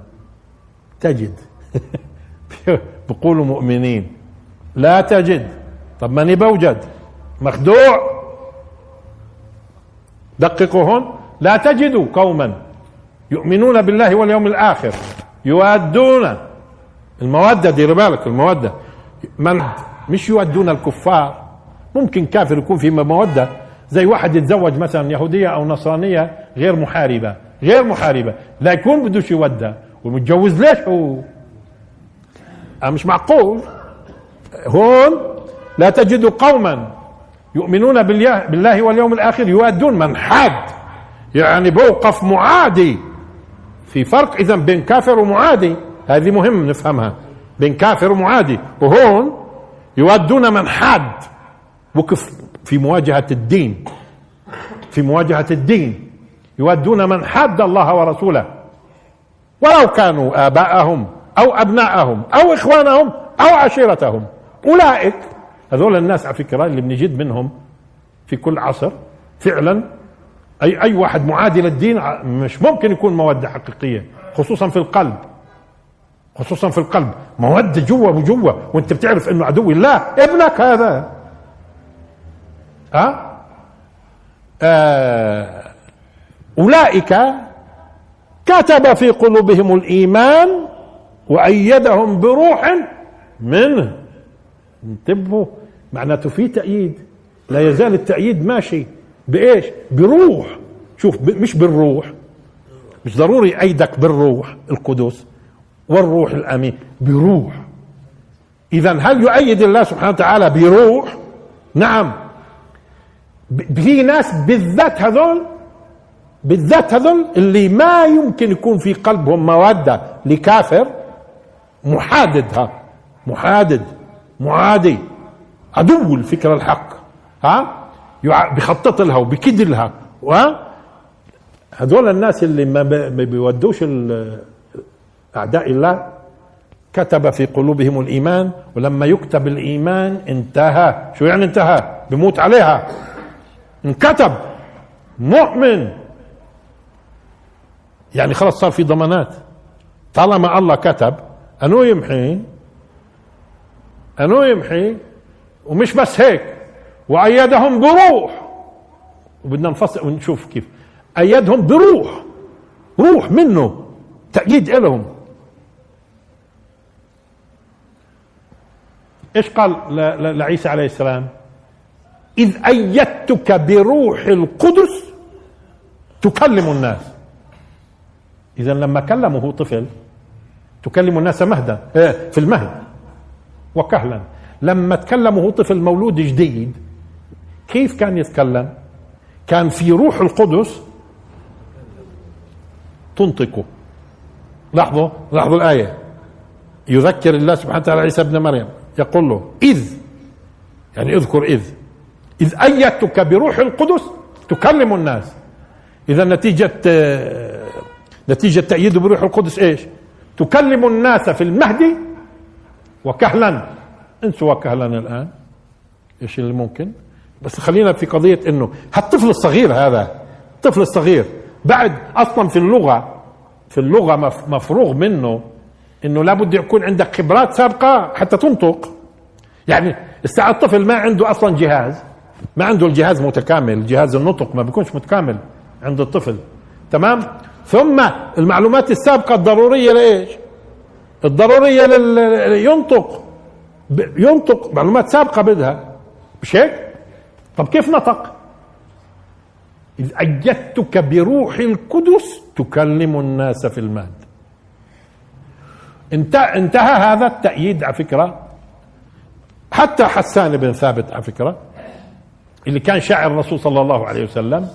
تجد. بقولوا مؤمنين. لا تجد. طب ماني بوجد. مخدوع. دققوا هون. لا تجدوا قوما يؤمنون بالله واليوم الآخر. يؤدون المودة دير بالك المودة. من مش يؤدون الكفار. ممكن كافر يكون في مودة. زي واحد يتزوج مثلا يهودية أو نصرانية غير محاربة غير محاربة لا يكون بدوش يودى ومتجوز ليش هو؟ مش معقول. هون لا تجد قوما يؤمنون بالله واليوم الآخر يؤدون من حاد. يعني بوقف معادي. في فرق إذا بين كافر ومعادي. هذه مهم نفهمها. بين كافر ومعادي. وهون يودون من حاد. وقف في مواجهة الدين. في مواجهة الدين. يودون من حاد الله ورسوله. ولو كانوا آباءهم أو أبناءهم أو إخوانهم أو عشيرتهم. أولئك هذول الناس على فكرة اللي بنجد منهم في كل عصر فعلا أي أي واحد معادي للدين مش ممكن يكون مودة حقيقية خصوصا في القلب. خصوصا في القلب. مودة جوا وجوا وانت بتعرف إنه عدو الله ابنك هذا. ها آه أولئك كتب في قلوبهم الإيمان وأيدهم بروح منه. انتبهوا معناته في تأييد لا يزال التأييد ماشي. بإيش؟ بروح. شوف مش بالروح. مش ضروري أيدك بالروح القدس والروح الأمين بروح. إذا هل يؤيد الله سبحانه وتعالى بروح؟ نعم. في ناس بالذات هذول بالذات هذول اللي ما يمكن يكون في قلبهم مودة لكافر محادد ها محادد معادي عدو الفكرة الحق ها بيخطط لها وبكد لها هذول الناس اللي ما بيودوش أعداء الله كتب في قلوبهم الإيمان ولما يكتب الإيمان انتهى. شو يعني انتهى؟ بموت عليها. انكتب. مؤمن. يعني خلاص صار في ضمانات. طالما الله كتب أنو يمحي؟ أنو يمحي؟ ومش بس هيك. وأيدهم بروح. وبدنا نفصل ونشوف كيف. أيدهم بروح. روح منه. تأييد لهم إيش قال لعيسى عليه السلام؟ إذ أيدتك بروح القدس تكلم الناس. اذا لما كلمه طفل تكلم الناس مهدا إيه، في المهد وكهلا. لما تكلمه طفل مولود جديد كيف كان يتكلم؟ كان في روح القدس تنطقه. لاحظوا؟ لاحظوا الآية. يذكر الله سبحانه وتعالى عيسى ابن مريم. يقول له إذ. يعني اذكر إذ. إذ أيدتك بروح القدس تكلم الناس. إذا نتيجة نتيجة تأييده بروح القدس إيش؟ تكلم الناس في المهدي وكهلا. انسوا كهلا الآن. إيش اللي ممكن؟ بس خلينا في قضية إنه هالطفل الصغير هذا الطفل الصغير بعد أصلا في اللغة في اللغة مفروغ منه إنه لابد يكون عندك خبرات سابقة حتى تنطق. يعني الساعة الطفل ما عنده أصلا جهاز ما عنده الجهاز متكامل جهاز النطق ما بيكونش متكامل عند الطفل. تمام؟ ثم المعلومات السابقة الضرورية لإيش؟ الضرورية ينطق. ينطق معلومات سابقة بدها. مش هيك؟ طب كيف نطق؟ إذ أيدتك بروح القدس تكلم الناس في المهد. انتهى هذا التأييد على فكرة. حتى حسان بن ثابت على فكرة اللي كان شاعر الرسول صلى الله عليه وسلم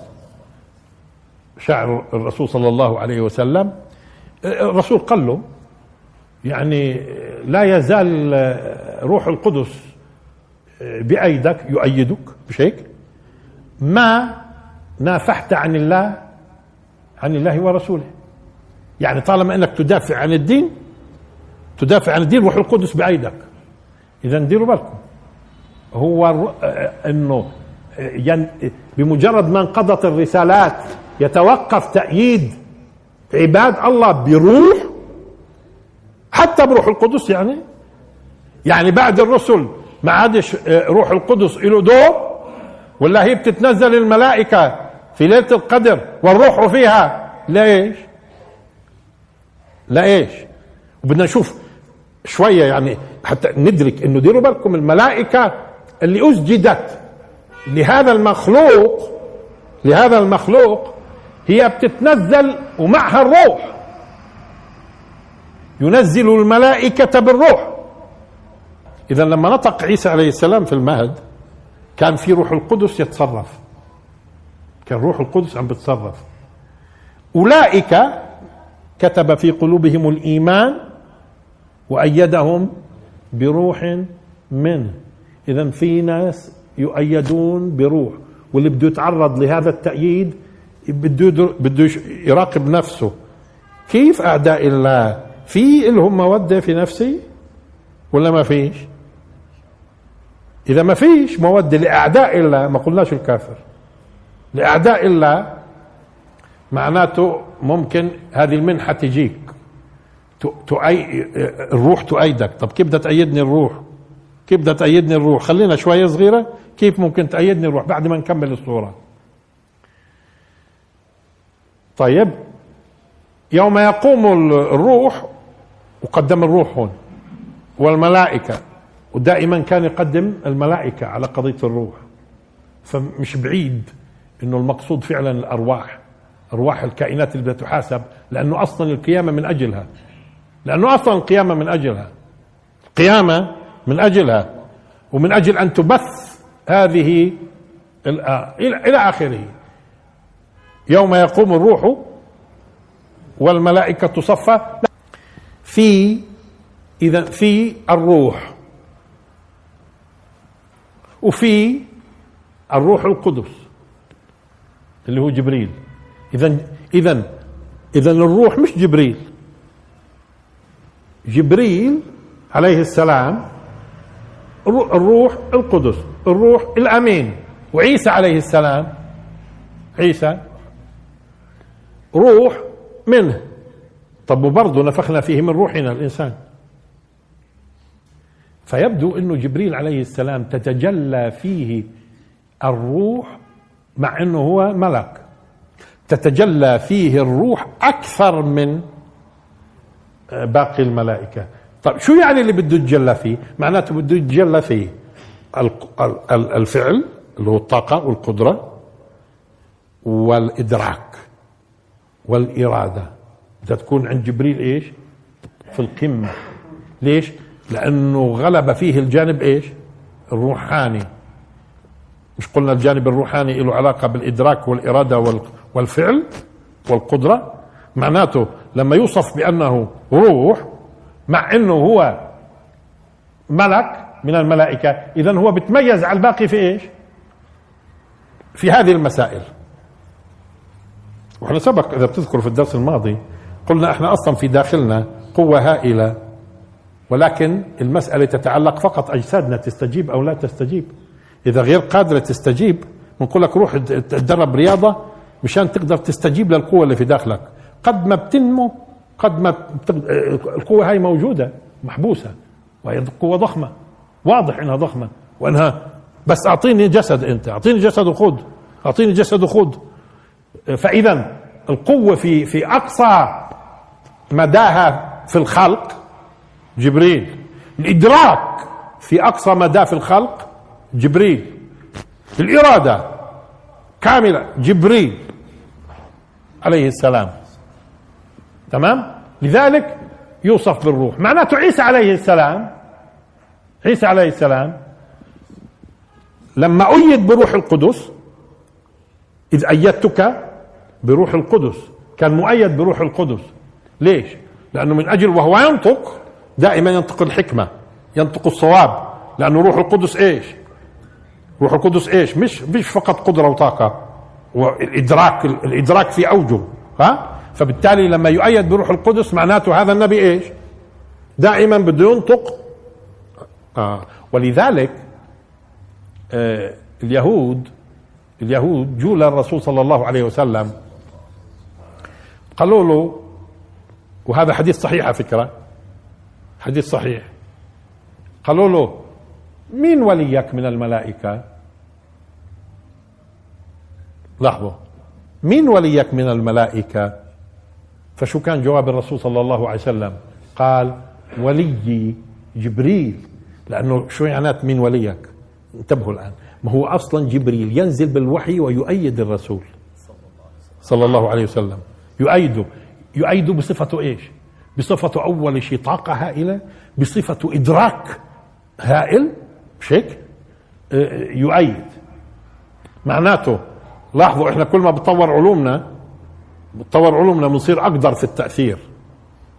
شاعر الرسول صلى الله عليه وسلم الرسول قال له يعني لا يزال روح القدس بأيدك يؤيدك مش هيك ما نافحت عن الله عن الله ورسوله. يعني طالما إنك تدافع عن الدين تدافع عن الدين روح القدس بأيدك. اذا ديروا بالكم. هو إنه بمجرد ما انقضت الرسالات يتوقف تأييد عباد الله بروح حتى بروح القدس يعني. يعني بعد الرسل ما عادش آه، روح القدس له دور ولا هي بتتنزل الملائكة في ليلة القدر والروح فيها؟ ليش لإيش وبدنا نشوف شوية يعني حتى ندرك إنه ديروا بالكم الملائكة اللي أسجدت. لهذا المخلوق لهذا المخلوق هي بتتنزل ومعها الروح. ينزل الملائكة بالروح. إذا لما نطق عيسى عليه السلام في المهد كان في روح القدس يتصرف. كان روح القدس عم بتصرف. أولئك كتب في قلوبهم الإيمان وأيدهم بروح منه إذا في ناس يؤيدون بروح. واللي بده يتعرض لهذا التأييد بده بده يراقب نفسه. كيف أعداء الله؟ في لهم مودة في نفسي ولا ما فيش؟ إذا ما فيش مودة لأعداء الله ما قلناش الكافر. لأعداء الله معناته ممكن هذه المنحة تجيك. تؤي الروح تؤيدك. طب كيف بدها تأيدني الروح؟ كيف بدها تأيدني الروح؟ خلينا شوية صغيرة. كيف ممكن تأيدني الروح بعد ما نكمل الصورة؟ طيب. يوم يقوم الروح وقدم الروح هون والملائكة. ودائما كان يقدم الملائكة على قضية الروح. فمش بعيد إنه المقصود فعلا الأرواح أرواح الكائنات اللي بدها تحاسب لأنه أصلا القيامة من أجلها. لأنه أصلا القيامة من أجلها. القيامة من أجلها. ومن أجل أن تبث هذه إلى آخره. يوم يقوم الروح والملائكة صفا. في إذا في الروح. وفي الروح القدس اللي هو جبريل. إذا إذا إذا الروح مش جبريل. جبريل عليه السلام الروح القدس الروح الأمين. وعيسى عليه السلام عيسى روح منه. طب وبرضه نفخنا فيه من روحنا الإنسان. فيبدو أنه جبريل عليه السلام تتجلى فيه الروح مع أنه هو ملك. تتجلى فيه الروح أكثر من باقي الملائكة. طيب شو يعني اللي بده يتجلى فيه؟ معناته بده يتجلى فيه الفعل اللي هو الطاقة والقدرة والإدراك والإرادة. بدها تكون عند جبريل إيش؟ في القمة. ليش؟ لأنه غلب فيه الجانب إيش؟ الروحاني. مش قلنا الجانب الروحاني له علاقة بالإدراك والإرادة والفعل والقدرة؟ معناته لما يوصف بأنه روح مع أنه هو ملك من الملائكة. إذا هو بتميز على الباقي في إيش؟ في هذه المسائل. وإحنا سبق إذا بتذكر في الدرس الماضي قلنا إحنا أصلا في داخلنا قوة هائلة ولكن المسألة تتعلق فقط أجسادنا تستجيب أو لا تستجيب. إذا غير قادرة تستجيب بنقول لك روح تدرب رياضة مشان تقدر تستجيب للقوة اللي في داخلك. قد ما بتنمو قد ما. القوة هاي موجودة محبوسة وهي قوة ضخمة واضح إنها ضخمة وإنها بس أعطيني جسد أنت أعطيني جسد وخذ أعطيني جسد وخذ فإذا القوة في في أقصى مداها في الخلق جبريل الإدراك في أقصى مدى في الخلق جبريل الإرادة كاملة جبريل عليه السلام تمام لذلك يوصف بالروح معناته عيسى عليه السلام عيسى عليه السلام لما أيد بروح القدس إذ أيدتك بروح القدس كان مؤيد بروح القدس ليش؟ لأنه من أجل وهو ينطق دائما ينطق الحكمة ينطق الصواب لأنه روح القدس إيش؟ روح القدس إيش؟ مش مش فقط قدرة وطاقة والإدراك الإدراك في أوجه ها؟ فبالتالي لما يؤيد بروح القدس معناته هذا النبي إيش؟ دائما بده ينطق. آه. ولذلك آه اليهود اليهود جو للرسول صلى الله عليه وسلم قالوا له وهذا حديث صحيح على فكرة حديث صحيح. قالوا له مين وليك من الملائكة؟ لاحظوا. مين وليك من الملائكة؟ فشو كان جواب الرسول صلى الله عليه وسلم. قال وليي جبريل. لأنه شو معنات مين وليك؟ انتبهوا الآن. ما هو أصلا جبريل ينزل بالوحي ويؤيد الرسول. صلى الله عليه وسلم. يؤيده يؤيده بصفته إيش؟ بصفته أول شيء طاقة هائلة بصفته إدراك هائل مش هيك آه، يؤيد. معناته لاحظوا إحنا كل ما بتطور علومنا بتطور علومنا بنصير أقدر في التأثير.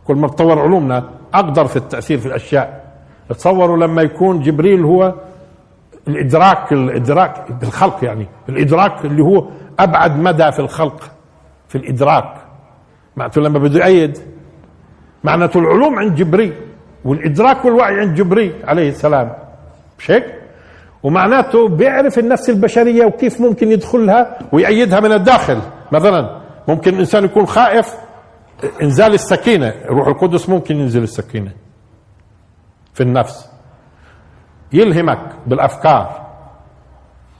كل ما بتطور علومنا أقدر في التأثير في الأشياء. تصوروا لما يكون جبريل هو الإدراك الادراك بالخلق يعني الإدراك اللي هو أبعد مدى في الخلق في الإدراك. معناته لما بده يأيد معناته العلوم عند جبريل والإدراك والوعي عند جبريل عليه السلام. مش هيك؟ ومعناته بيعرف النفس البشرية وكيف ممكن يدخلها ويأيدها من الداخل. مثلا ممكن الإنسان يكون خائف إنزال السكينة. روح القدس ممكن ينزل السكينة في النفس. يلهمك بالأفكار.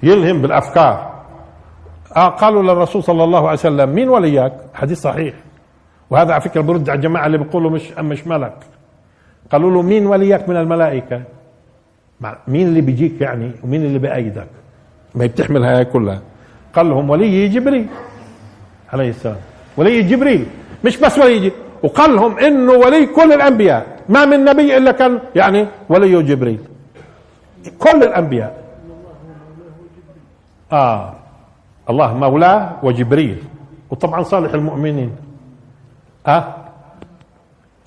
يلهم بالأفكار. آه قالوا للرسول صلى الله عليه وسلم مين ولياك حديث صحيح. وهذا على فكرة برد على الجماعة اللي بيقولوا مش مش ملك. قالوا له مين وليك من الملائكة؟ مين اللي بيجيك يعني؟ ومين اللي بأيدك ما بتحمل هاي كلها. قال لهم ولي جبريل. عليه السلام. ولي جبريل مش بس ولي جبريل وقال لهم إنه ولي كل الأنبياء. ما من نبي إلا كان يعني ولي جبريل. كل الأنبياء. آه. الله مولاه وجبريل. وطبعا صالح المؤمنين. آه,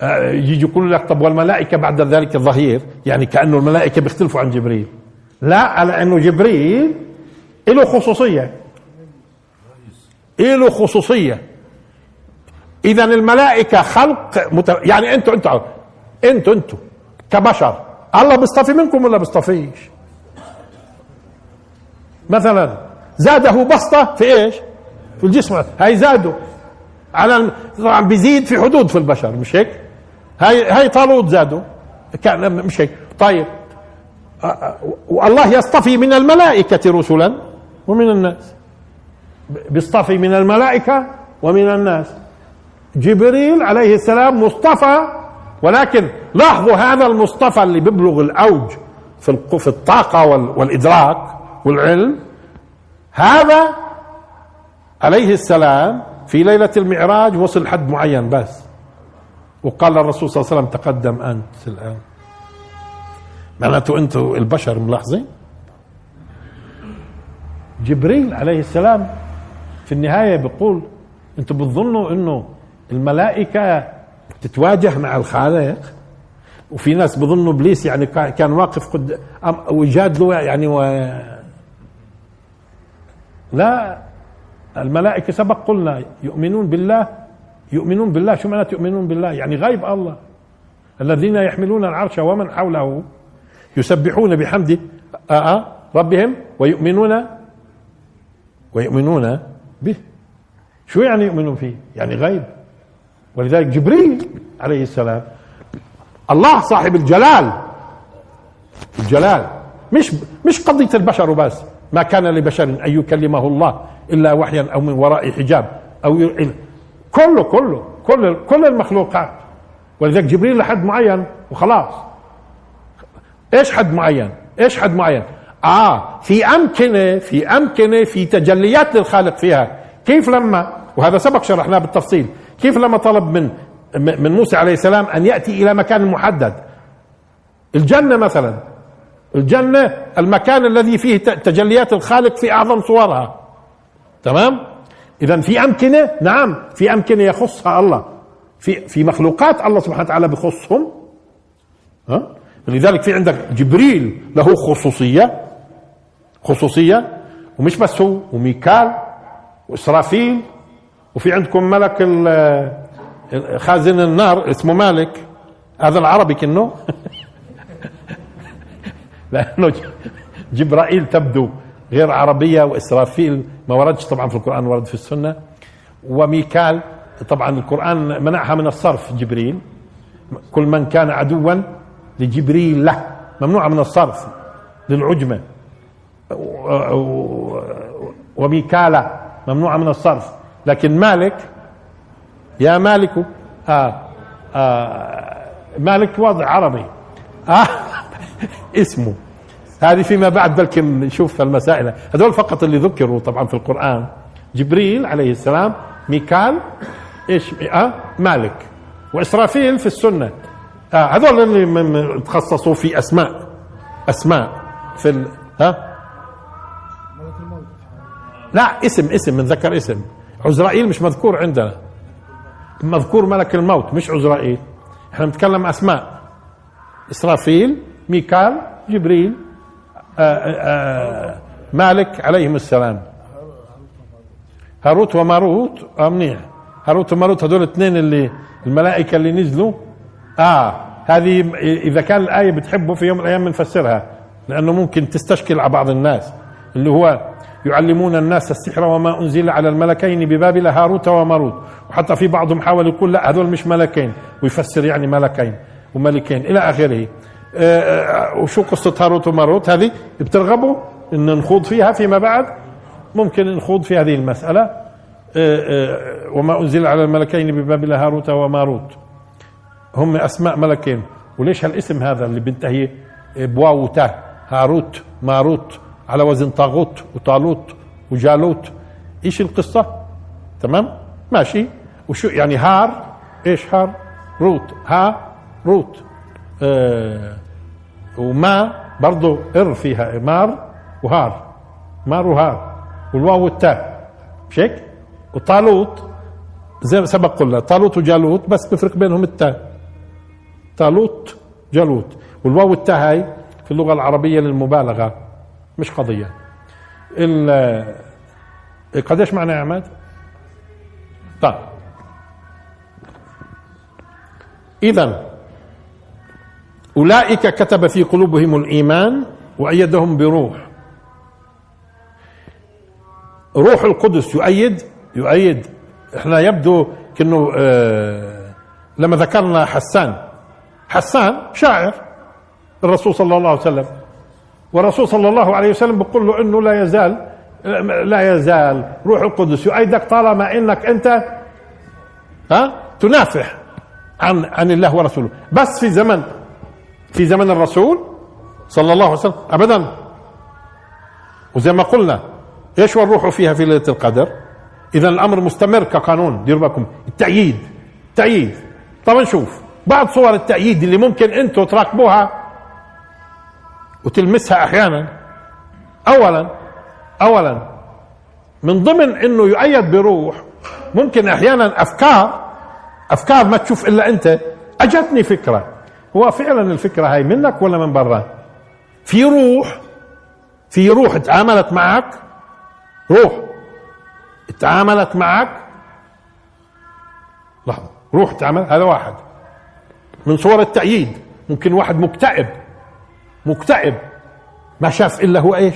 آه يجي يقول لك طب والملائكة بعد ذلك ظهير يعني كأنه الملائكة بيختلفوا عن جبريل. لا على أنه جبريل له خصوصية. له خصوصية؟ إذا الملائكة خلق مت... يعني أنتوا أنتوا أنتوا أنتوا كبشر الله بيصطفي منكم ولا بيصطفيش؟ مثلا زاده بسطة في إيش؟ في الجسم. هاي زاده على طبعا بيزيد في حدود في البشر مش هيك؟ هاي هاي طالوت زاده كان مش هيك؟ طيب والله يصطفي من الملائكة رسلا ومن الناس. بيصطفي من الملائكة ومن الناس. جبريل عليه السلام مصطفى ولكن لاحظوا هذا المصطفى اللي بيبلغ الأوج في الطاقة والإدراك والعلم. هذا عليه السلام في ليلة المعراج وصل حد معين بس. وقال الرسول صلى الله عليه وسلم تقدم أنت الآن. معناته أنتم البشر ملاحظين؟ جبريل عليه السلام في النهاية بيقول أنتم بتظنوا إنه الملائكة تتواجه مع الخالق؟ وفي ناس بظنوا إبليس يعني كان واقف قد ويجادلوا يعني و لا الملائكة سبق قلنا يؤمنون بالله يؤمنون بالله شو معناته يؤمنون بالله؟ يعني غيب الله. الذين يحملون العرش ومن حوله يسبحون بحمد آه, آه ربهم ويؤمنون ويؤمنون به. شو يعني يؤمنون فيه؟ يعني غيب. ولذلك جبريل عليه السلام الله صاحب الجلال. الجلال. مش مش قضية البشر وبس. ما كان لبشر أن يكلمه الله إلا وحيا أو من وراء حجاب أو كله كله كل كل المخلوقات. ولذلك جبريل لحد معين وخلاص. إيش حد معين؟ إيش حد معين؟ آه في أمكنة في أمكنة في تجليات للخالق فيها. كيف لما وهذا سبق شرحناه بالتفصيل كيف لما طلب من من موسى عليه السلام أن يأتي إلى مكان محدد؟ الجنة مثلا. الجنة المكان الذي فيه تجليات الخالق في أعظم صورها. تمام؟ اذا في أمكنة نعم في أمكنة يخصها الله. في في مخلوقات الله سبحانه وتعالى بخصهم. ها؟ لذلك في عندك جبريل له خصوصية. خصوصية ومش بس هو وميكال وإسرافيل وفي عندكم ملك خازن النار اسمه مالك. هذا العربي كنه لأنه جبرائيل تبدو غير عربية وإسرافيل ما وردش طبعا في القرآن ورد في السنة. وميكال طبعا القرآن منعها من الصرف جبريل. كل من كان عدوا لجبريل له ممنوعه من الصرف للعجمة. وميكالا ممنوعه من الصرف. لكن مالك يا مالك آه آه مالك وضع عربي. آه اسمه. هذه فيما بعد بلكي نشوف المسائل. هذول فقط اللي ذكروا طبعا في القرآن. جبريل عليه السلام ميكال إيش؟ آه مالك. وإسرافيل في السنة. آه هذول اللي تخصصوا في أسماء. أسماء في. ها؟ لا اسم اسم من ذكر اسم. عزرائيل مش مذكور عندنا. مذكور ملك الموت مش عزرائيل. إحنا بنتكلم أسماء. إسرافيل ميكال جبريل آآ آه، آآ آه، مالك عليهم السلام. هاروت وماروت آه منيح. هاروت وماروت هذول الاثنين اللي الملائكة اللي نزلوا. آه هذه إذا كان الآية بتحبه في يوم من الأيام بنفسرها لأنه ممكن تستشكل على بعض الناس. اللي هو يعلمون الناس السحر وما أنزل على الملكين ببابل هاروت وماروت. وحتى في بعضهم حاول يقول لا هذول مش ملكين. ويفسر يعني ملكين وملكين إلى آخره. آه، آه، وشو قصة هاروت وماروت؟ هذه بترغبوا إن نخوض فيها فيما بعد؟ ممكن نخوض في هذه المسألة. آه، وما أنزل على الملكين ببابل هاروت وماروت. هم أسماء ملكين. وليش هالاسم هذا اللي بينتهي بواو هاروت ماروت. على وزن طاغوت وطالوت وجالوت. إيش القصة؟ تمام؟ ماشي. وشو يعني هار؟ إيش هار؟ روت. ها؟ روت. آه وما برضه إر فيها. مار وهار. مار وهار. والواو والتاء. مش هيك؟ وطالوت. زي ما سبق قلنا طالوت وجالوت بس بفرق بينهم التاء. طالوت جالوت. والواو والتاء هاي في اللغة العربية للمبالغة. مش قضية. قديش معنى يا عماد؟ طيب. إذا أولئك كتب في قلوبهم الإيمان وأيدهم بروح. روح القدس يؤيد يؤيد. إحنا يبدو كأنه آه لما ذكرنا حسان. حسان شاعر الرسول صلى الله عليه وسلم. والرسول صلى الله عليه وسلم بيقول له إنه لا يزال لا يزال روح القدس. يؤيدك طالما إنك أنت ها تنافح عن عن الله ورسوله. بس في زمن في زمن الرسول صلى الله عليه وسلم ابدا. وزي ما قلنا إيش والروح فيها في ليلة القدر. اذا الأمر مستمر كقانون. دير بالكم. التأييد تأييد طب نشوف بعض صور التأييد اللي ممكن أنتم تراكبوها وتلمسها أحيانا. اولا اولا من ضمن إنه يؤيد بروح ممكن أحيانا أفكار أفكار ما تشوف إلا أنت. أجتني فكرة. هو فعلا الفكرة هاي منك ولا من برا؟ في روح في روح تعاملت معك؟ روح تعاملت معك؟ لحظة روح تعمل هذا واحد. من صور التأييد ممكن واحد مكتئب. مكتئب. ما شاف إلا هو إيش؟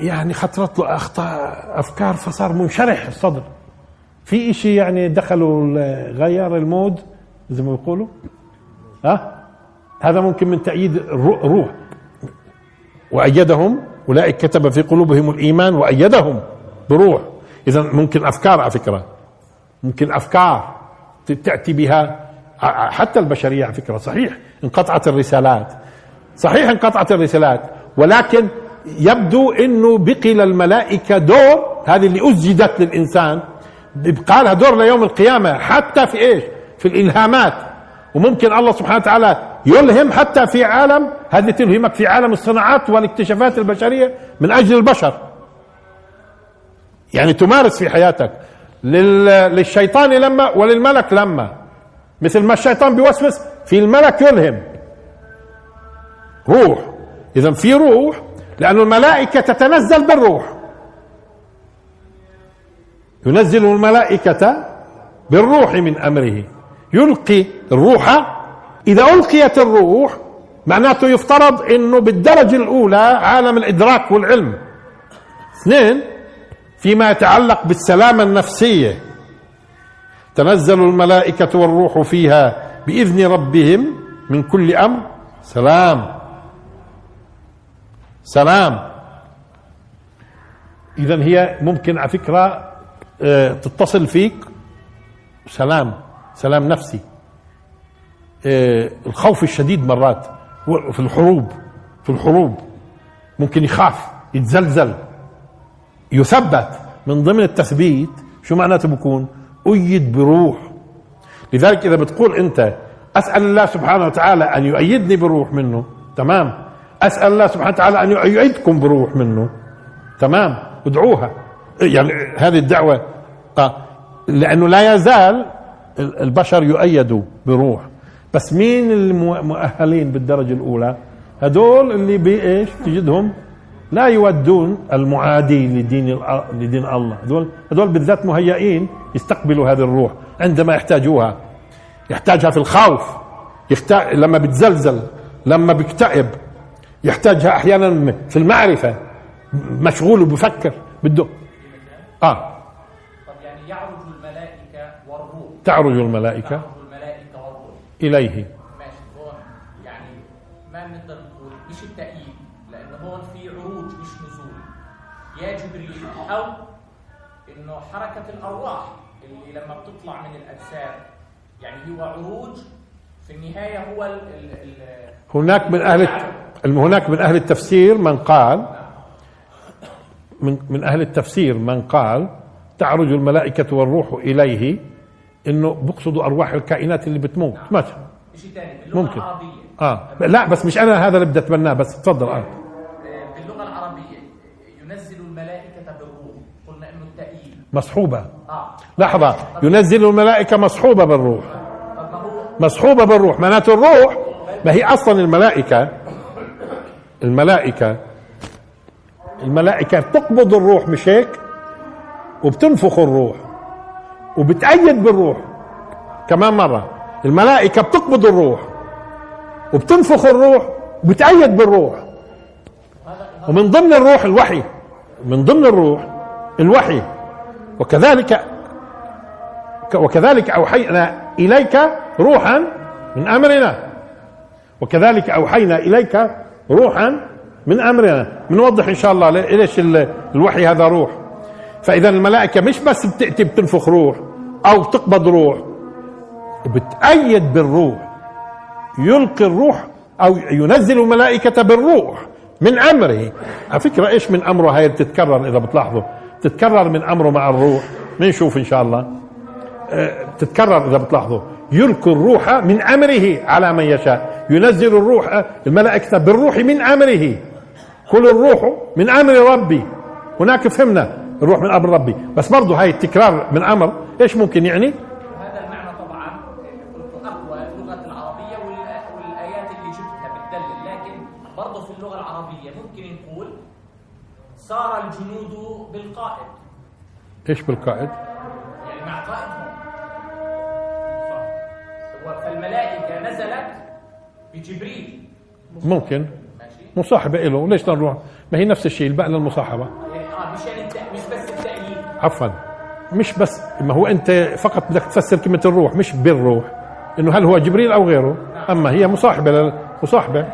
يعني خطرت له أخطاء أفكار فصار منشرح الصدر. في إشي يعني دخلوا غير المود زي ما بيقولوا؟ ها؟ هذا ممكن من تأييد الروح. وأيدهم أولئك كتب في قلوبهم الإيمان وأيدهم بروح. إذا ممكن أفكار على فكرة. ممكن أفكار تأتي بها حتى البشرية على فكرة. صحيح انقطعت الرسالات. صحيح انقطعت الرسالات ولكن يبدو إنه بقي للملائكة دور هذه اللي أسجدت للإنسان بيبقى لها دور ليوم القيامة حتى في إيش؟ في الإلهامات. وممكن الله سبحانه وتعالى يلهم حتى في عالم هذه تلهمك في عالم الصناعات والاكتشافات البشرية من أجل البشر. يعني تمارس في حياتك. للشيطان لما وللملك لما. مثل ما الشيطان بيوسوس في الملك يلهم. روح. إذا في روح لأن الملائكة تتنزل بالروح. ينزل الملائكة بالروح من أمره. يلقي الروح. إذا ألقيت الروح معناته يفترض أنه بالدرجة الأولى عالم الإدراك والعلم. اثنين فيما يتعلق بالسلامة النفسية. تنزل الملائكة والروح فيها بإذن ربهم من كل أمر. سلام. سلام. إذا هي ممكن على فكرة آه، تتصل فيك. سلام سلام نفسي. آه، الخوف الشديد مرات في الحروب في الحروب ممكن يخاف يتزلزل يثبت. من ضمن التثبيت شو معناته بكون؟ أيد بروح. لذلك إذا بتقول أنت أسأل الله سبحانه وتعالى أن يؤيدني بروح منه تمام؟ أسأل الله سبحانه وتعالى أن يؤيدكم بروح منه. تمام؟ ادعوها. يعني هذه الدعوة آه لأنه لا يزال البشر يؤيدوا بروح. بس مين المؤهلين بالدرجة الأولى؟ هدول اللي بإيش؟ تجدهم لا يودون المعادي لدين لدين الله. هذول هذول بالذات مهيئين يستقبلوا هذه الروح عندما يحتاجوها. يحتاجها في الخوف. يحتاج لما بتزلزل لما بيكتئب يحتاجها أحيانا في المعرفة. مشغول وبفكر بده. آه. طب يعني يعرج الملائكة والروح. تعرج الملائكة. إليه. ماشي هو يعني ما بنقدر نقول مش التأييد لأنه هون في عروج مش نزول. يا جبريل أو إنه حركة الأرواح اللي لما بتطلع من الأجساد يعني هو عروج في النهاية هو ال ال ال هناك من أهل هناك من أهل التفسير من قال من من أهل التفسير من قال تعرج الملائكة والروح إليه إنه بقصدوا أرواح الكائنات اللي بتموت. نعم. مثلا شيء ثاني باللغة ممكن. العربية. آه. لا بس مش أنا هذا اللي بدي اتبناه بس تفضل آه. باللغة العربية ينزل الملائكة بالروح. قلنا إنه التأييد. مصحوبة. آه. لحظة. ينزل الملائكة مصحوبة بالروح. مصحوبة بالروح. معناته الروح ما هي أصلا الملائكة الملائكة الملائكة بتقبض الروح مش هيك وبتنفخ الروح وبتأيد بالروح. كمان مرة الملائكة بتقبض الروح وبتنفخ الروح وبتأيد بالروح. ومن ضمن الروح الوحي من ضمن الروح الوحي. وكذلك وكذلك أوحينا إليك روحا من أمرنا. وكذلك أوحينا إليك روحا من أمرنا بنوضح إن شاء الله ليش الوحي هذا روح. فإذا الملائكة مش بس بتأتي بتنفخ روح أو تقبض روح بتأيد بالروح. يلقي الروح أو ينزل الملائكة بالروح من أمره. على فكرة إيش من أمره هاي بتتكرر؟ إذا بتلاحظوا تتكرر من أمره مع الروح. بنشوف إن شاء الله. أه، تتكرر إذا بتلاحظوا. يلقي الروح من أمره على من يشاء. ينزل الروح الملائكة بالروح من أمره. كل الروح من أمر ربي. هناك فهمنا الروح من أمر ربي. بس برضه هاي التكرار من أمر إيش ممكن يعني؟ هذا المعنى طبعا أقوى في اللغة العربية والآيات اللي جبتها بتدلل لكن برضه في اللغة العربية ممكن نقول صار الجنود بالقائد. إيش بالقائد؟ يعني مع قائدهم. فالملائكة نزلت بجبريل. ممكن. مصاحبة له ليش نروح ما هي نفس الشيء الباقي للمصاحبة. يعني آه الت... مش بس التأييد. عفوا. مش بس ما هو أنت فقط بدك تفسر كلمة الروح مش بالروح. إنه هل هو جبريل أو غيره؟ أما هي مصاحبة مصاحبة.